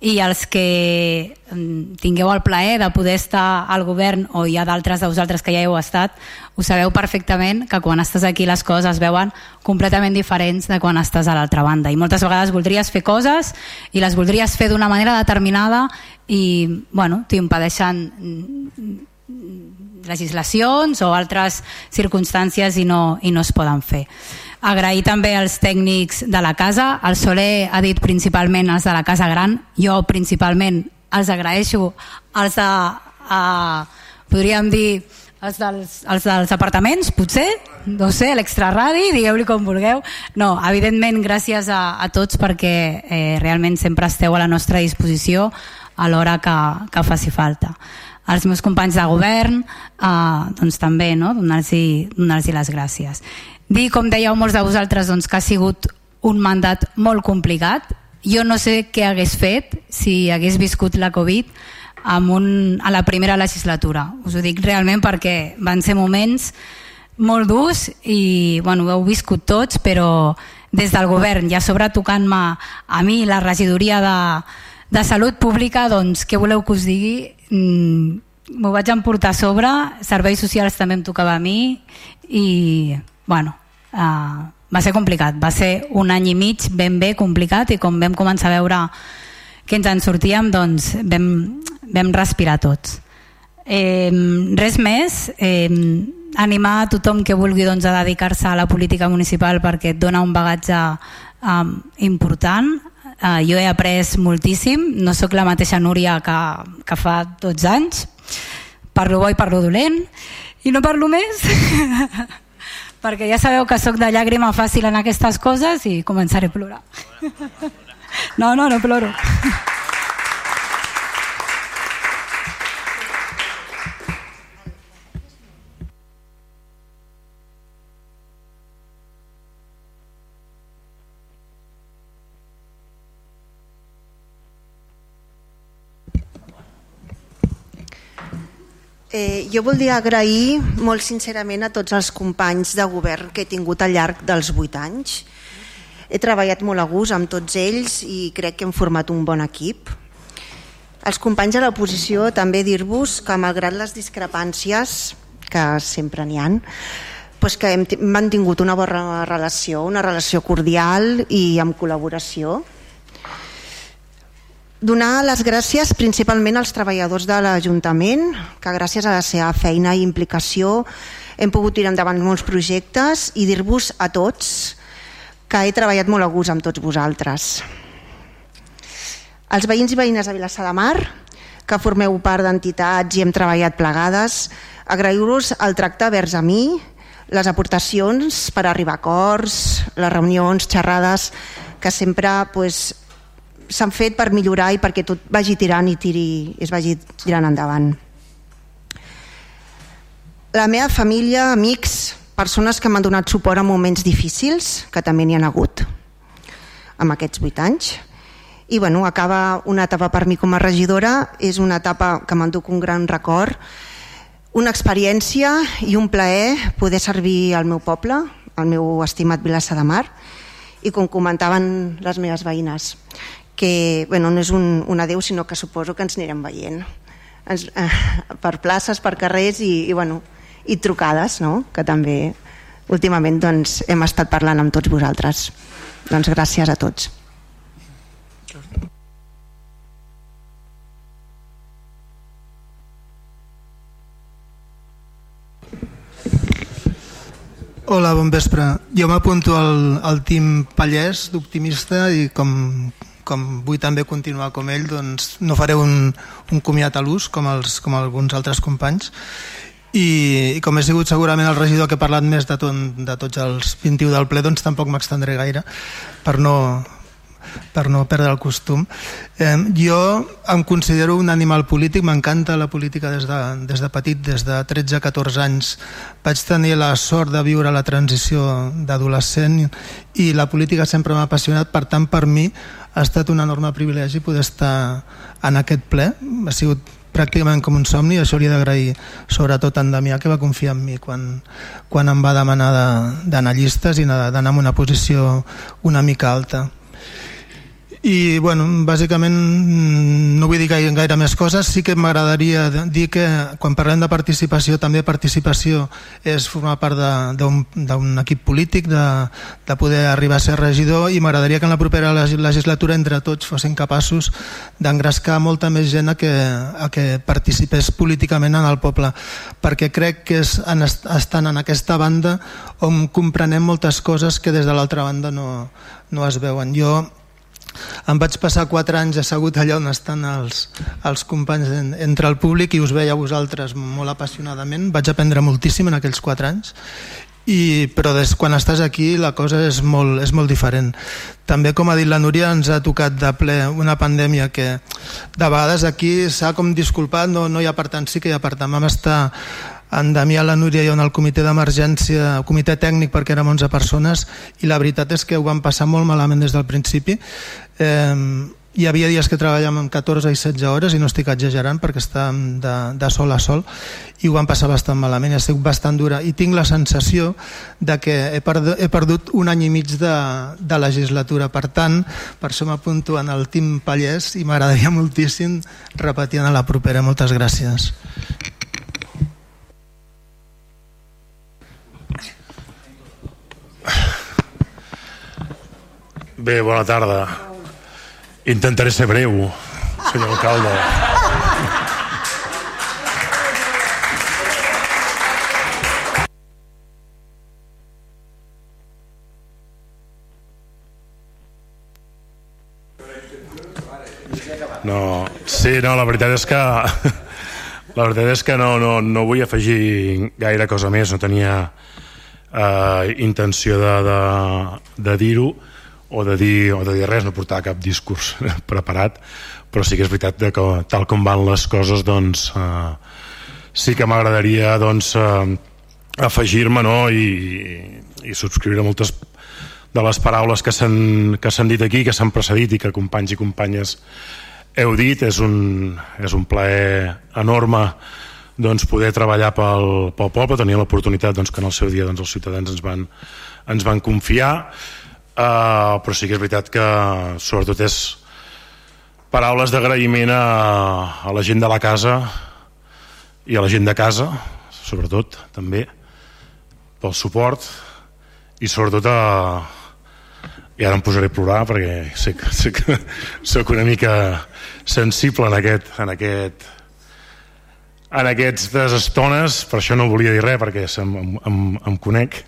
i els que mm, tingueu el plaer de poder estar al govern o hi ha d'altres de vosaltres que ja heu estat ho sabeu perfectament que quan estàs aquí les coses es veuen completament diferents de quan estàs a l'altra banda. I moltes vegades voldries fer coses i les voldries fer d'una manera determinada i bueno, t'impedeixen mm, legislacions o altres circumstàncies i no, i no es poden fer agrair també als tècnics de la casa, el Soler ha dit principalment els de la casa gran, jo principalment els agraeixo els de, uh, podríem dir els dels, els dels apartaments, potser, no sé, l'extraradi, digueu-li com vulgueu. No, evidentment, gràcies a, a tots perquè eh, realment sempre esteu a la nostra disposició a l'hora que, que faci falta. Als meus companys de govern, eh, doncs també, no? donar-los donar, les gràcies. Dir, com dèieu molts de vosaltres, doncs, que ha sigut un mandat molt complicat. Jo no sé què hagués fet si hagués viscut la Covid amb un, a la primera legislatura. Us ho dic realment perquè van ser moments molt durs i bueno, ho heu viscut tots, però des del govern i a sobre tocant-me a mi la regidoria de, de Salut Pública, doncs què voleu que us digui? Mm, m'ho vaig emportar a sobre, serveis socials també em tocava a mi i bueno, uh, va ser complicat, va ser un any i mig ben bé complicat i com vam començar a veure que ens en sortíem doncs vam, vam respirar tots. Eh, res més eh, animar a tothom que vulgui doncs, a dedicar-se a la política municipal perquè et dona un bagatge um, important. Uh, jo he après moltíssim. No sóc la mateixa Núria que, que fa 12 anys. Parlo bo i parlo dolent. I no parlo més perquè ja sabeu que sóc de llàgrima fàcil en aquestes coses i començaré a plorar. No, no, no ploro. Eh, jo voldria agrair molt sincerament a tots els companys de govern que he tingut al llarg dels vuit anys. He treballat molt a gust amb tots ells i crec que hem format un bon equip. Els companys de l'oposició també dir-vos que malgrat les discrepàncies, que sempre n'hi han, doncs que hem mantingut una bona relació, una relació cordial i amb col·laboració Donar les gràcies principalment als treballadors de l'Ajuntament, que gràcies a la seva feina i implicació hem pogut tirar endavant molts projectes i dir-vos a tots que he treballat molt a gust amb tots vosaltres. Els veïns i veïnes de Vilassar de Mar, que formeu part d'entitats i hem treballat plegades, agrair-vos el tracte vers a mi, les aportacions per arribar a acords, les reunions, xerrades, que sempre pues, s'han fet per millorar i perquè tot vagi tirant i tiri, es vagi tirant endavant. La meva família, amics, persones que m'han donat suport en moments difícils, que també n'hi han hagut amb aquests vuit anys. I bueno, acaba una etapa per mi com a regidora, és una etapa que m'enduc un gran record, una experiència i un plaer poder servir al meu poble, al meu estimat Vilassa de Mar, i com comentaven les meves veïnes, que bueno, no és un, un adeu sinó que suposo que ens anirem veient ens, eh, per places, per carrers i, i, bueno, i trucades no? que també últimament doncs, hem estat parlant amb tots vosaltres doncs gràcies a tots Hola, bon vespre. Jo m'apunto al, al team Pallès d'Optimista i com com vull també continuar com ell, doncs no faré un, un comiat a l'ús com, els, com alguns altres companys i, i com he sigut segurament el regidor que ha parlat més de, tot, de tots els 21 del ple doncs tampoc m'extendré gaire per no, per no perdre el costum. Eh, jo em considero un animal polític, m'encanta la política des de, des de petit, des de 13-14 anys. Vaig tenir la sort de viure la transició d'adolescent i la política sempre m'ha apassionat, per tant per mi ha estat un enorme privilegi poder estar en aquest ple. Ha sigut pràcticament com un somni això he d'agrair sobretot a en Damià que va confiar en mi quan, quan em va demanar d'anar de, llistes i d'anar en una posició una mica alta i bueno, bàsicament mm, no vull dir gaire, gaire més coses. Sí que m'agradaria dir que quan parlem de participació també participació és formar part d'un equip polític de, de poder arribar a ser regidor i m'agradaria que en la propera legislatura entre tots fossin capaços d'engrescar molta més gent a que, a que participés políticament en el poble perquè crec que és en, estan en aquesta banda on comprenem moltes coses que des de l'altra banda no, no es veuen. Jo em vaig passar quatre anys assegut allà on estan els, els companys en, entre el públic i us veia a vosaltres molt apassionadament. Vaig aprendre moltíssim en aquells quatre anys. I, però des, quan estàs aquí la cosa és molt, és molt diferent. També com ha dit la Núria ens ha tocat de ple una pandèmia que de vegades aquí s'ha com disculpat no, no hi ha per tant, sí que hi ha per tant. Vam estar en Damià, la Núria i en el comitè d'emergència, el comitè tècnic perquè érem 11 persones i la veritat és que ho vam passar molt malament des del principi. Eh, hi havia dies que treballàvem amb 14 i 16 hores i no estic exagerant perquè estàvem de, de sol a sol i ho vam passar bastant malament ha sigut bastant dura. I tinc la sensació de que he perdut, he perdut un any i mig de, de legislatura. Per tant, per això m'apunto en el Team Pallès i m'agradaria moltíssim repetir a la propera. Moltes gràcies Bé, bona tarda. Intentaré ser breu, senyor alcalde. No, sí, no, la veritat és que la veritat és que no, no, no vull afegir gaire cosa més, no tenia eh, intenció de, de, de dir-ho o de dir, o de dir res, no portar cap discurs preparat, però sí que és veritat que tal com van les coses doncs eh, sí que m'agradaria doncs eh, afegir-me no? I, i subscriure moltes de les paraules que s'han dit aquí, que s'han precedit i que companys i companyes heu dit, és un, és un plaer enorme doncs, poder treballar pel, pel poble, tenir l'oportunitat doncs, que en el seu dia doncs, els ciutadans ens van, ens van confiar. Uh, però sí que és veritat que sobretot és paraules d'agraïment a, a la gent de la casa i a la gent de casa sobretot també pel suport i sobretot a i ara em posaré a plorar perquè sé que, sé que soc una mica sensible en aquest, en aquest en aquestes estones per això no volia dir res perquè em, em, em conec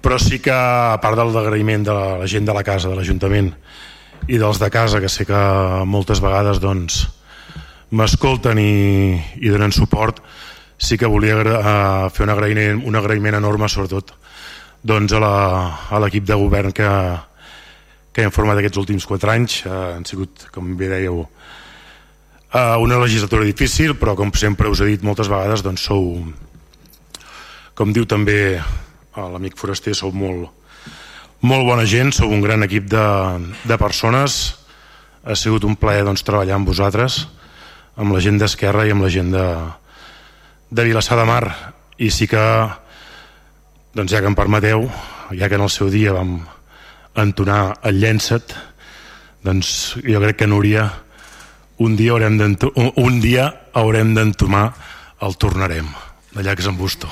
però sí que a part del agraïment de la gent de la casa, de l'Ajuntament i dels de casa, que sé que moltes vegades doncs, m'escolten i, i donen suport, sí que volia uh, fer un agraïment, un agraïment enorme, sobretot, doncs, a l'equip de govern que, que hem format aquests últims quatre anys. Uh, han sigut, com bé dèieu, uh, una legislatura difícil, però com sempre us he dit moltes vegades, doncs sou, com diu també l'amic Foraster sou molt, molt bona gent, sou un gran equip de, de persones. Ha sigut un plaer doncs, treballar amb vosaltres amb la gent d'Esquerra i amb la gent de, de Vilassar de Mar. I sí que doncs ja que em permeteu ja que en el seu dia vam entonar el llençat doncs jo crec que Núria un dia haurem un dia haurem d'entomar el tornarem que és en Busto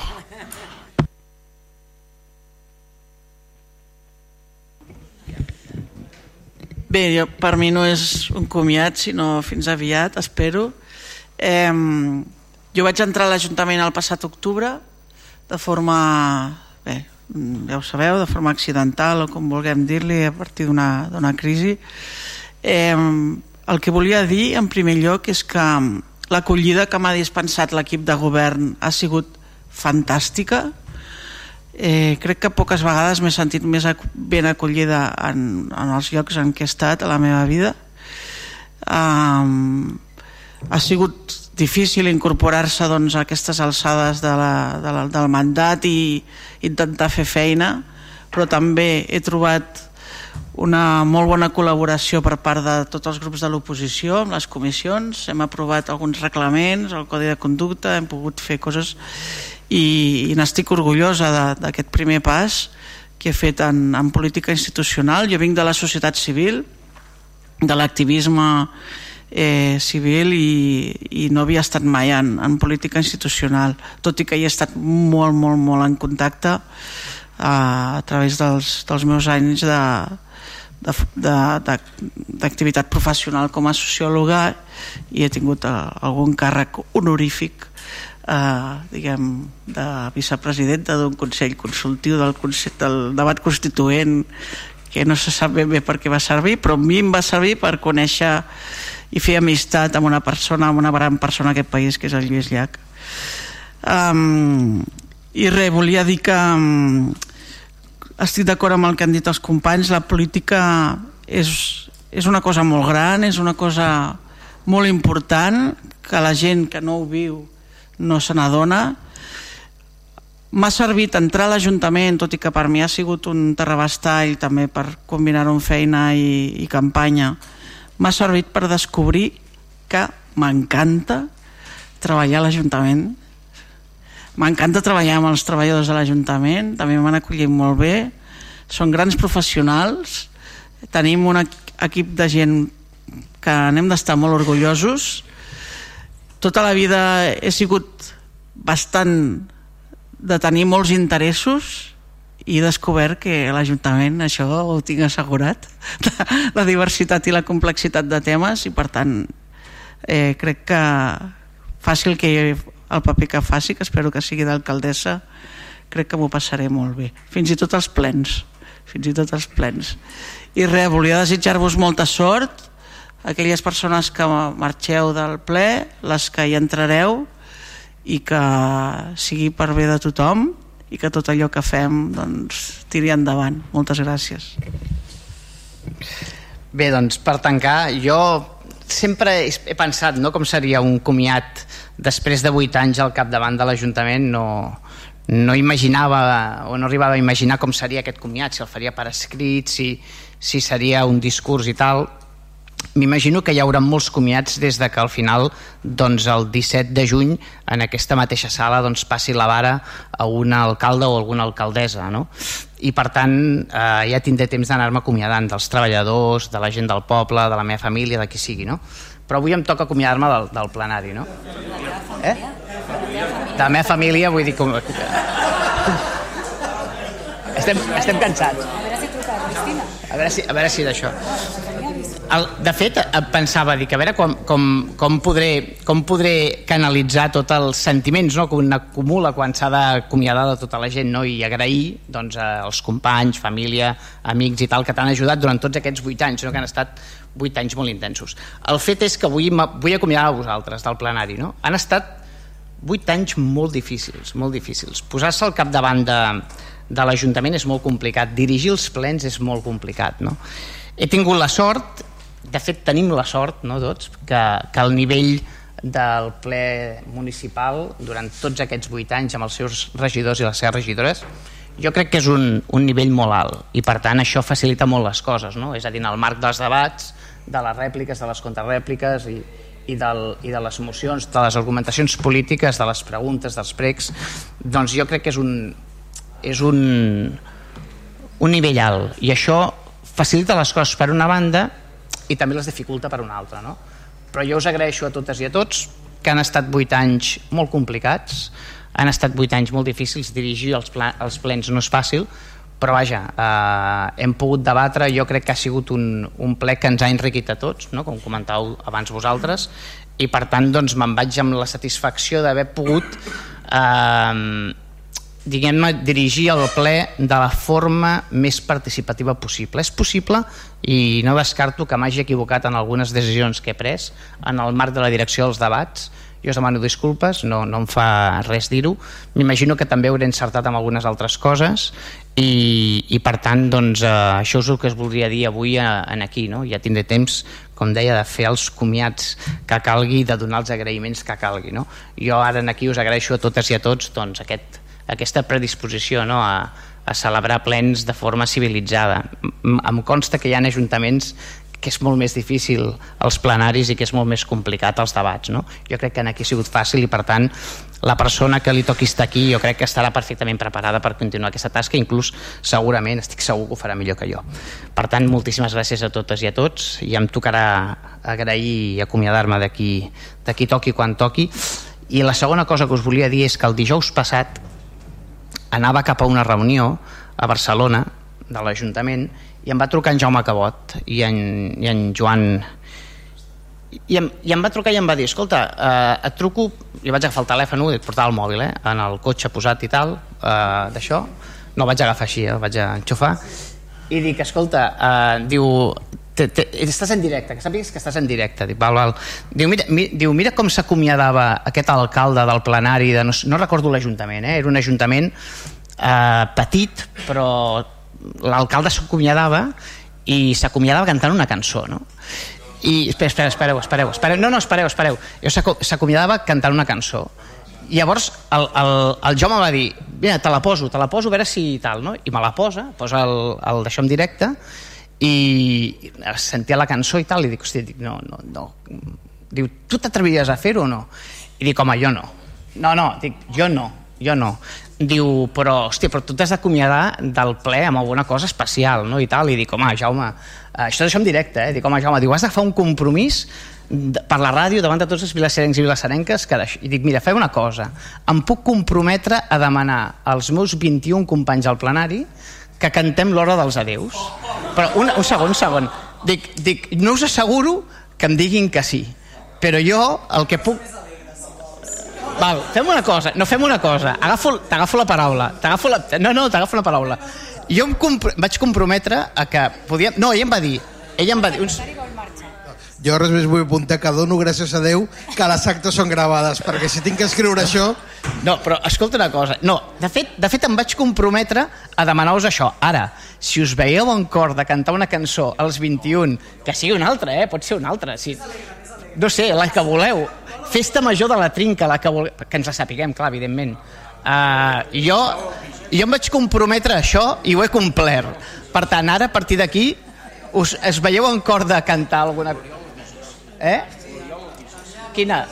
Bé, jo, per mi no és un comiat, sinó fins aviat, espero. Eh, jo vaig entrar a l'Ajuntament el passat octubre de forma, bé, ja ho sabeu, de forma accidental o com vulguem dir-li, a partir d'una crisi. Eh, el que volia dir, en primer lloc, és que l'acollida que m'ha dispensat l'equip de govern ha sigut fantàstica. Eh, crec que poques vegades m'he sentit més ben acollida en, en els llocs en què he estat a la meva vida. Um, ha sigut difícil incorporar-se doncs, a aquestes alçades de la, de la, del mandat i intentar fer feina però també he trobat una molt bona col·laboració per part de tots els grups de l'oposició amb les comissions, hem aprovat alguns reglaments, el codi de conducta, hem pogut fer coses i, i n'estic orgullosa d'aquest primer pas que he fet en, en política institucional. Jo vinc de la societat civil, de l'activisme eh, civil i, i no havia estat mai en, en política institucional, tot i que hi he estat molt, molt, molt en contacte a, a través dels, dels meus anys de, d'activitat professional com a sociòloga i he tingut uh, algun càrrec honorífic eh, diguem, de vicepresidenta d'un Consell Consultiu del, Consell, del debat constituent que no se sap ben bé per què va servir, però a mi em va servir per conèixer i fer amistat amb una persona, amb una gran persona aquest país, que és el Lluís Llach. Um, I res, volia dir que um, estic d'acord amb el que han dit els companys, la política és, és una cosa molt gran, és una cosa molt important, que la gent que no ho viu no se n'adona. M'ha servit entrar a l'Ajuntament tot i que per mi ha sigut un terrabastall també per combinar-ho amb feina i, i campanya. M'ha servit per descobrir que m'encanta treballar a l'Ajuntament m'encanta treballar amb els treballadors de l'Ajuntament també m'han acollit molt bé. Són grans professionals. Tenim un equip de gent que n'hem d'estar molt orgullosos. Tota la vida he sigut bastant de tenir molts interessos i he descobert que l'Ajuntament això ho tinc assegurat la diversitat i la complexitat de temes i per tant eh, crec que faci el, que, el paper que faci que espero que sigui d'alcaldessa crec que m'ho passaré molt bé fins i tot els plens fins i tot els plens i res, volia desitjar-vos molta sort aquelles persones que marxeu del ple, les que hi entrareu i que sigui per bé de tothom i que tot allò que fem doncs, tiri endavant. Moltes gràcies. Bé, doncs per tancar, jo sempre he pensat no, com seria un comiat després de 8 anys al capdavant de l'Ajuntament no, no imaginava o no arribava a imaginar com seria aquest comiat, si el faria per escrit, si, si seria un discurs i tal M'imagino que hi haurà molts comiats des de que al final doncs, el 17 de juny en aquesta mateixa sala doncs, passi la vara a un alcalde o alguna alcaldessa no? i per tant eh, ja tindré temps d'anar-me acomiadant dels treballadors, de la gent del poble, de la meva família, de qui sigui no? però avui em toca acomiadar-me del, del plenari no? eh? de la meva família vull dir com... estem, estem cansats a veure si, a veure si d'això el, de fet, pensava dir que a veure com, com, com, podré, com podré canalitzar tots els sentiments no? que un acumula quan s'ha d'acomiadar de tota la gent no? i agrair doncs, als companys, família, amics i tal que t'han ajudat durant tots aquests vuit anys, no? que han estat vuit anys molt intensos. El fet és que avui vull acomiadar a vosaltres del plenari. No? Han estat vuit anys molt difícils, molt difícils. Posar-se al capdavant de, de l'Ajuntament és molt complicat, dirigir els plens és molt complicat. No? He tingut la sort de fet tenim la sort no, tots que, que el nivell del ple municipal durant tots aquests vuit anys amb els seus regidors i les seves regidores jo crec que és un, un nivell molt alt. I per tant això facilita molt les coses no? és a dir, en el marc dels debats de les rèpliques, de les contrarèpliques i, i, del, i de les mocions, de les argumentacions polítiques, de les preguntes, dels pregs doncs jo crec que és un, és un, un nivell alt. I això facilita les coses. Per una banda i també les dificulta per una altra no? però jo us agraeixo a totes i a tots que han estat 8 anys molt complicats han estat 8 anys molt difícils dirigir els, pla, els plens no és fàcil però vaja, eh, hem pogut debatre jo crec que ha sigut un, un ple que ens ha enriquit a tots, no? com comentàveu abans vosaltres i per tant doncs me'n vaig amb la satisfacció d'haver pogut eh, diguem-ne, dirigir el ple de la forma més participativa possible. És possible i no descarto que m'hagi equivocat en algunes decisions que he pres en el marc de la direcció dels debats. Jo us demano disculpes, no, no em fa res dir-ho. M'imagino que també hauré encertat amb algunes altres coses i, i per tant, doncs, eh, això és el que es voldria dir avui a, en aquí. No? Ja tindré temps, com deia, de fer els comiats que calgui, de donar els agraïments que calgui. No? Jo ara en aquí us agraeixo a totes i a tots doncs, aquest, aquesta predisposició no? a, a celebrar plens de forma civilitzada. Em consta que hi ha ajuntaments que és molt més difícil els plenaris i que és molt més complicat els debats. No? Jo crec que en aquí ha sigut fàcil i per tant la persona que li toqui estar aquí jo crec que estarà perfectament preparada per continuar aquesta tasca, inclús segurament estic segur que ho farà millor que jo. Per tant, moltíssimes gràcies a totes i a tots i em tocarà agrair i acomiadar-me d'aquí toqui quan toqui. I la segona cosa que us volia dir és que el dijous passat anava cap a una reunió a Barcelona de l'Ajuntament i em va trucar en Jaume Cabot i en, i en Joan i em, i em va trucar i em va dir escolta, eh, et truco i vaig agafar el telèfon i portava el mòbil eh, en el cotxe posat i tal eh, d'això, no el vaig agafar així eh, el vaig enxufar i dic, escolta, eh, diu te, te, estàs en directe, que sàpigues que estàs en directe dic, val, val. Diu, mira, mi, diu, mira com s'acomiadava aquest alcalde del plenari de, no, no recordo l'Ajuntament eh? era un ajuntament eh, petit però l'alcalde s'acomiadava i s'acomiadava cantant una cançó no? i espera, espera, espereu, espereu, espereu no, no, espereu, espereu s'acomiadava cantant una cançó i llavors el, el, el Jaume va dir mira, te la poso, te la poso a veure si tal no? i me la posa, posa el, el d'això en directe i sentia la cançó i tal i dic, hòstia, dic, no, no, no diu, tu t'atreviries a fer-ho o no? i dic, home, jo no no, no, dic, jo no, jo no diu, però, hòstia, però tu t'has d'acomiadar del ple amb alguna cosa especial, no? I tal, i dic, home, Jaume, això d'això en directe, eh? Dic, home, Jaume, diu, has fer un compromís per la ràdio davant de tots els vilasserencs i vilasserenques que i dic, mira, fem una cosa em puc comprometre a demanar als meus 21 companys al plenari que cantem l'hora dels adeus però un, un segon, un segon dic, dic, no us asseguro que em diguin que sí però jo el que puc Val, fem una cosa, no fem una cosa. Agafo, t'agafo la paraula. T'agafo la, no, no, t'agafo la paraula. Jo em compr vaig comprometre a que podíem... No, ella em va dir... Ella em va dir... Uns... Jo res més vull apuntar que dono gràcies a Déu que les actes són gravades, perquè si tinc que escriure això... No, però escolta una cosa. No, de fet, de fet em vaig comprometre a demanar-vos això. Ara, si us veieu en cor de cantar una cançó als 21, que sigui una altra, eh? pot ser una altra. Si... No sé, la que voleu Festa Major de la Trinca, la que, vol... que ens la sapiguem, clar, evidentment. Uh, jo, jo em vaig comprometre a això i ho he complert. Per tant, ara, a partir d'aquí, us, es veieu en cor de cantar alguna Eh? Quina?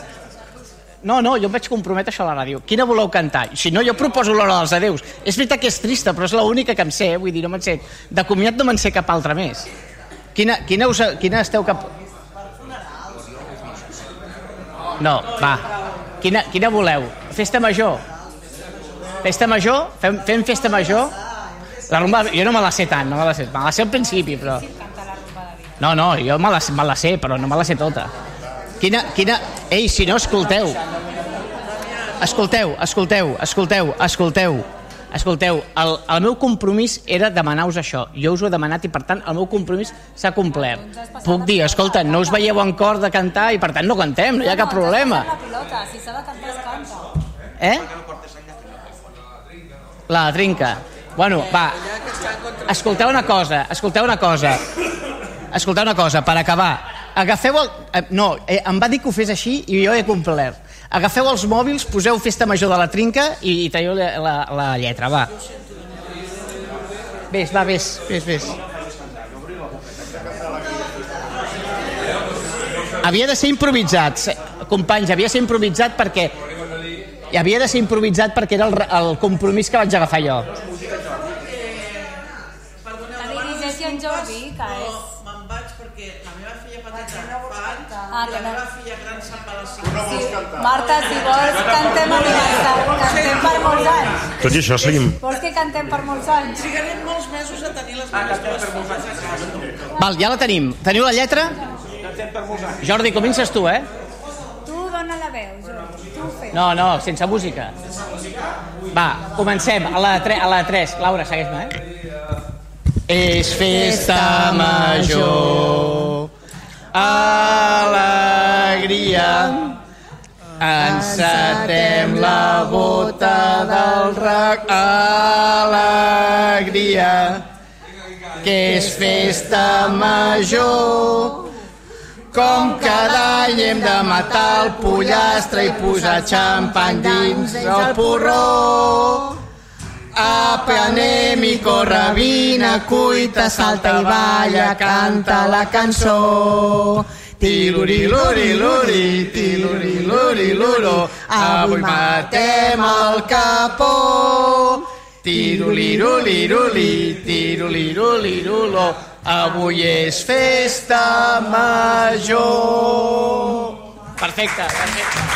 No, no, jo em vaig comprometre això a la ràdio. Quina voleu cantar? Si no, jo proposo l'hora dels adeus. És veritat que és trista, però és l'única que em sé, vull dir, no me'n sé. De comiat no me'n sé cap altra més. Quina, quina, us, quina esteu cap... No, va. Quina, quina voleu? Festa major? Festa major? Fem, fem festa major? La rumba, jo no me la sé tant, no me la sé. Me la sé al principi, però... No, no, jo me la, me la sé, però no me la sé tota. Quina, quina... Ei, si no, escolteu. Escolteu, escolteu, escolteu, escolteu. Escolteu, el, el meu compromís era demanar-vos això. Jo us ho he demanat i, per tant, el meu compromís s'ha complert. Puc dir, escolta, no us veieu en cor de cantar i, per tant, no cantem, no hi ha cap problema. Si s'ha de cantar, es canta. Eh? La trinca. Bueno, va, escolteu una cosa, escolteu una cosa. Escolteu una cosa, per acabar. Agafeu el... eh, No, eh, em va dir que ho fes així i jo he complert. Agafeu els mòbils, poseu Festa Major de la Trinca i, i traieu la, la, la lletra, va. Ves, va, ves, ves, ves. Havia de ser improvisat, companys, havia de ser improvisat perquè i havia de ser improvisat perquè era el, el compromís que vaig agafar jo. La dirigeixi en Jordi, que Ah, la meva filla gran se'n va a les 5. Sí. Marta, si vols, cantem aniversari. Cantem per molts anys. Tot i això seguim. Vols que cantem per molts anys? Trigarem molts mesos a tenir les meves dues filles a casa. Val, ja la tenim. Teniu la lletra? Jordi, comences tu, eh? Tu dona la veu, Jo. Tu fes. No, no, sense música. Va, comencem. A la, tre, a la 3. Laura, segueix-me, eh? És festa major, alegria, encetem la bota del rac, alegria, que és festa major, com cada any hem de matar el pollastre i posar xampany dins el porró. Apa, anem i corre, vine, cuita, salta i balla, canta la cançó. Tiluri-luri-luri, tiluri-luri-luro, avui matem el capó. Tiruliruliruli, tirulirulirullo, avui és festa major. Perfecte, perfecte.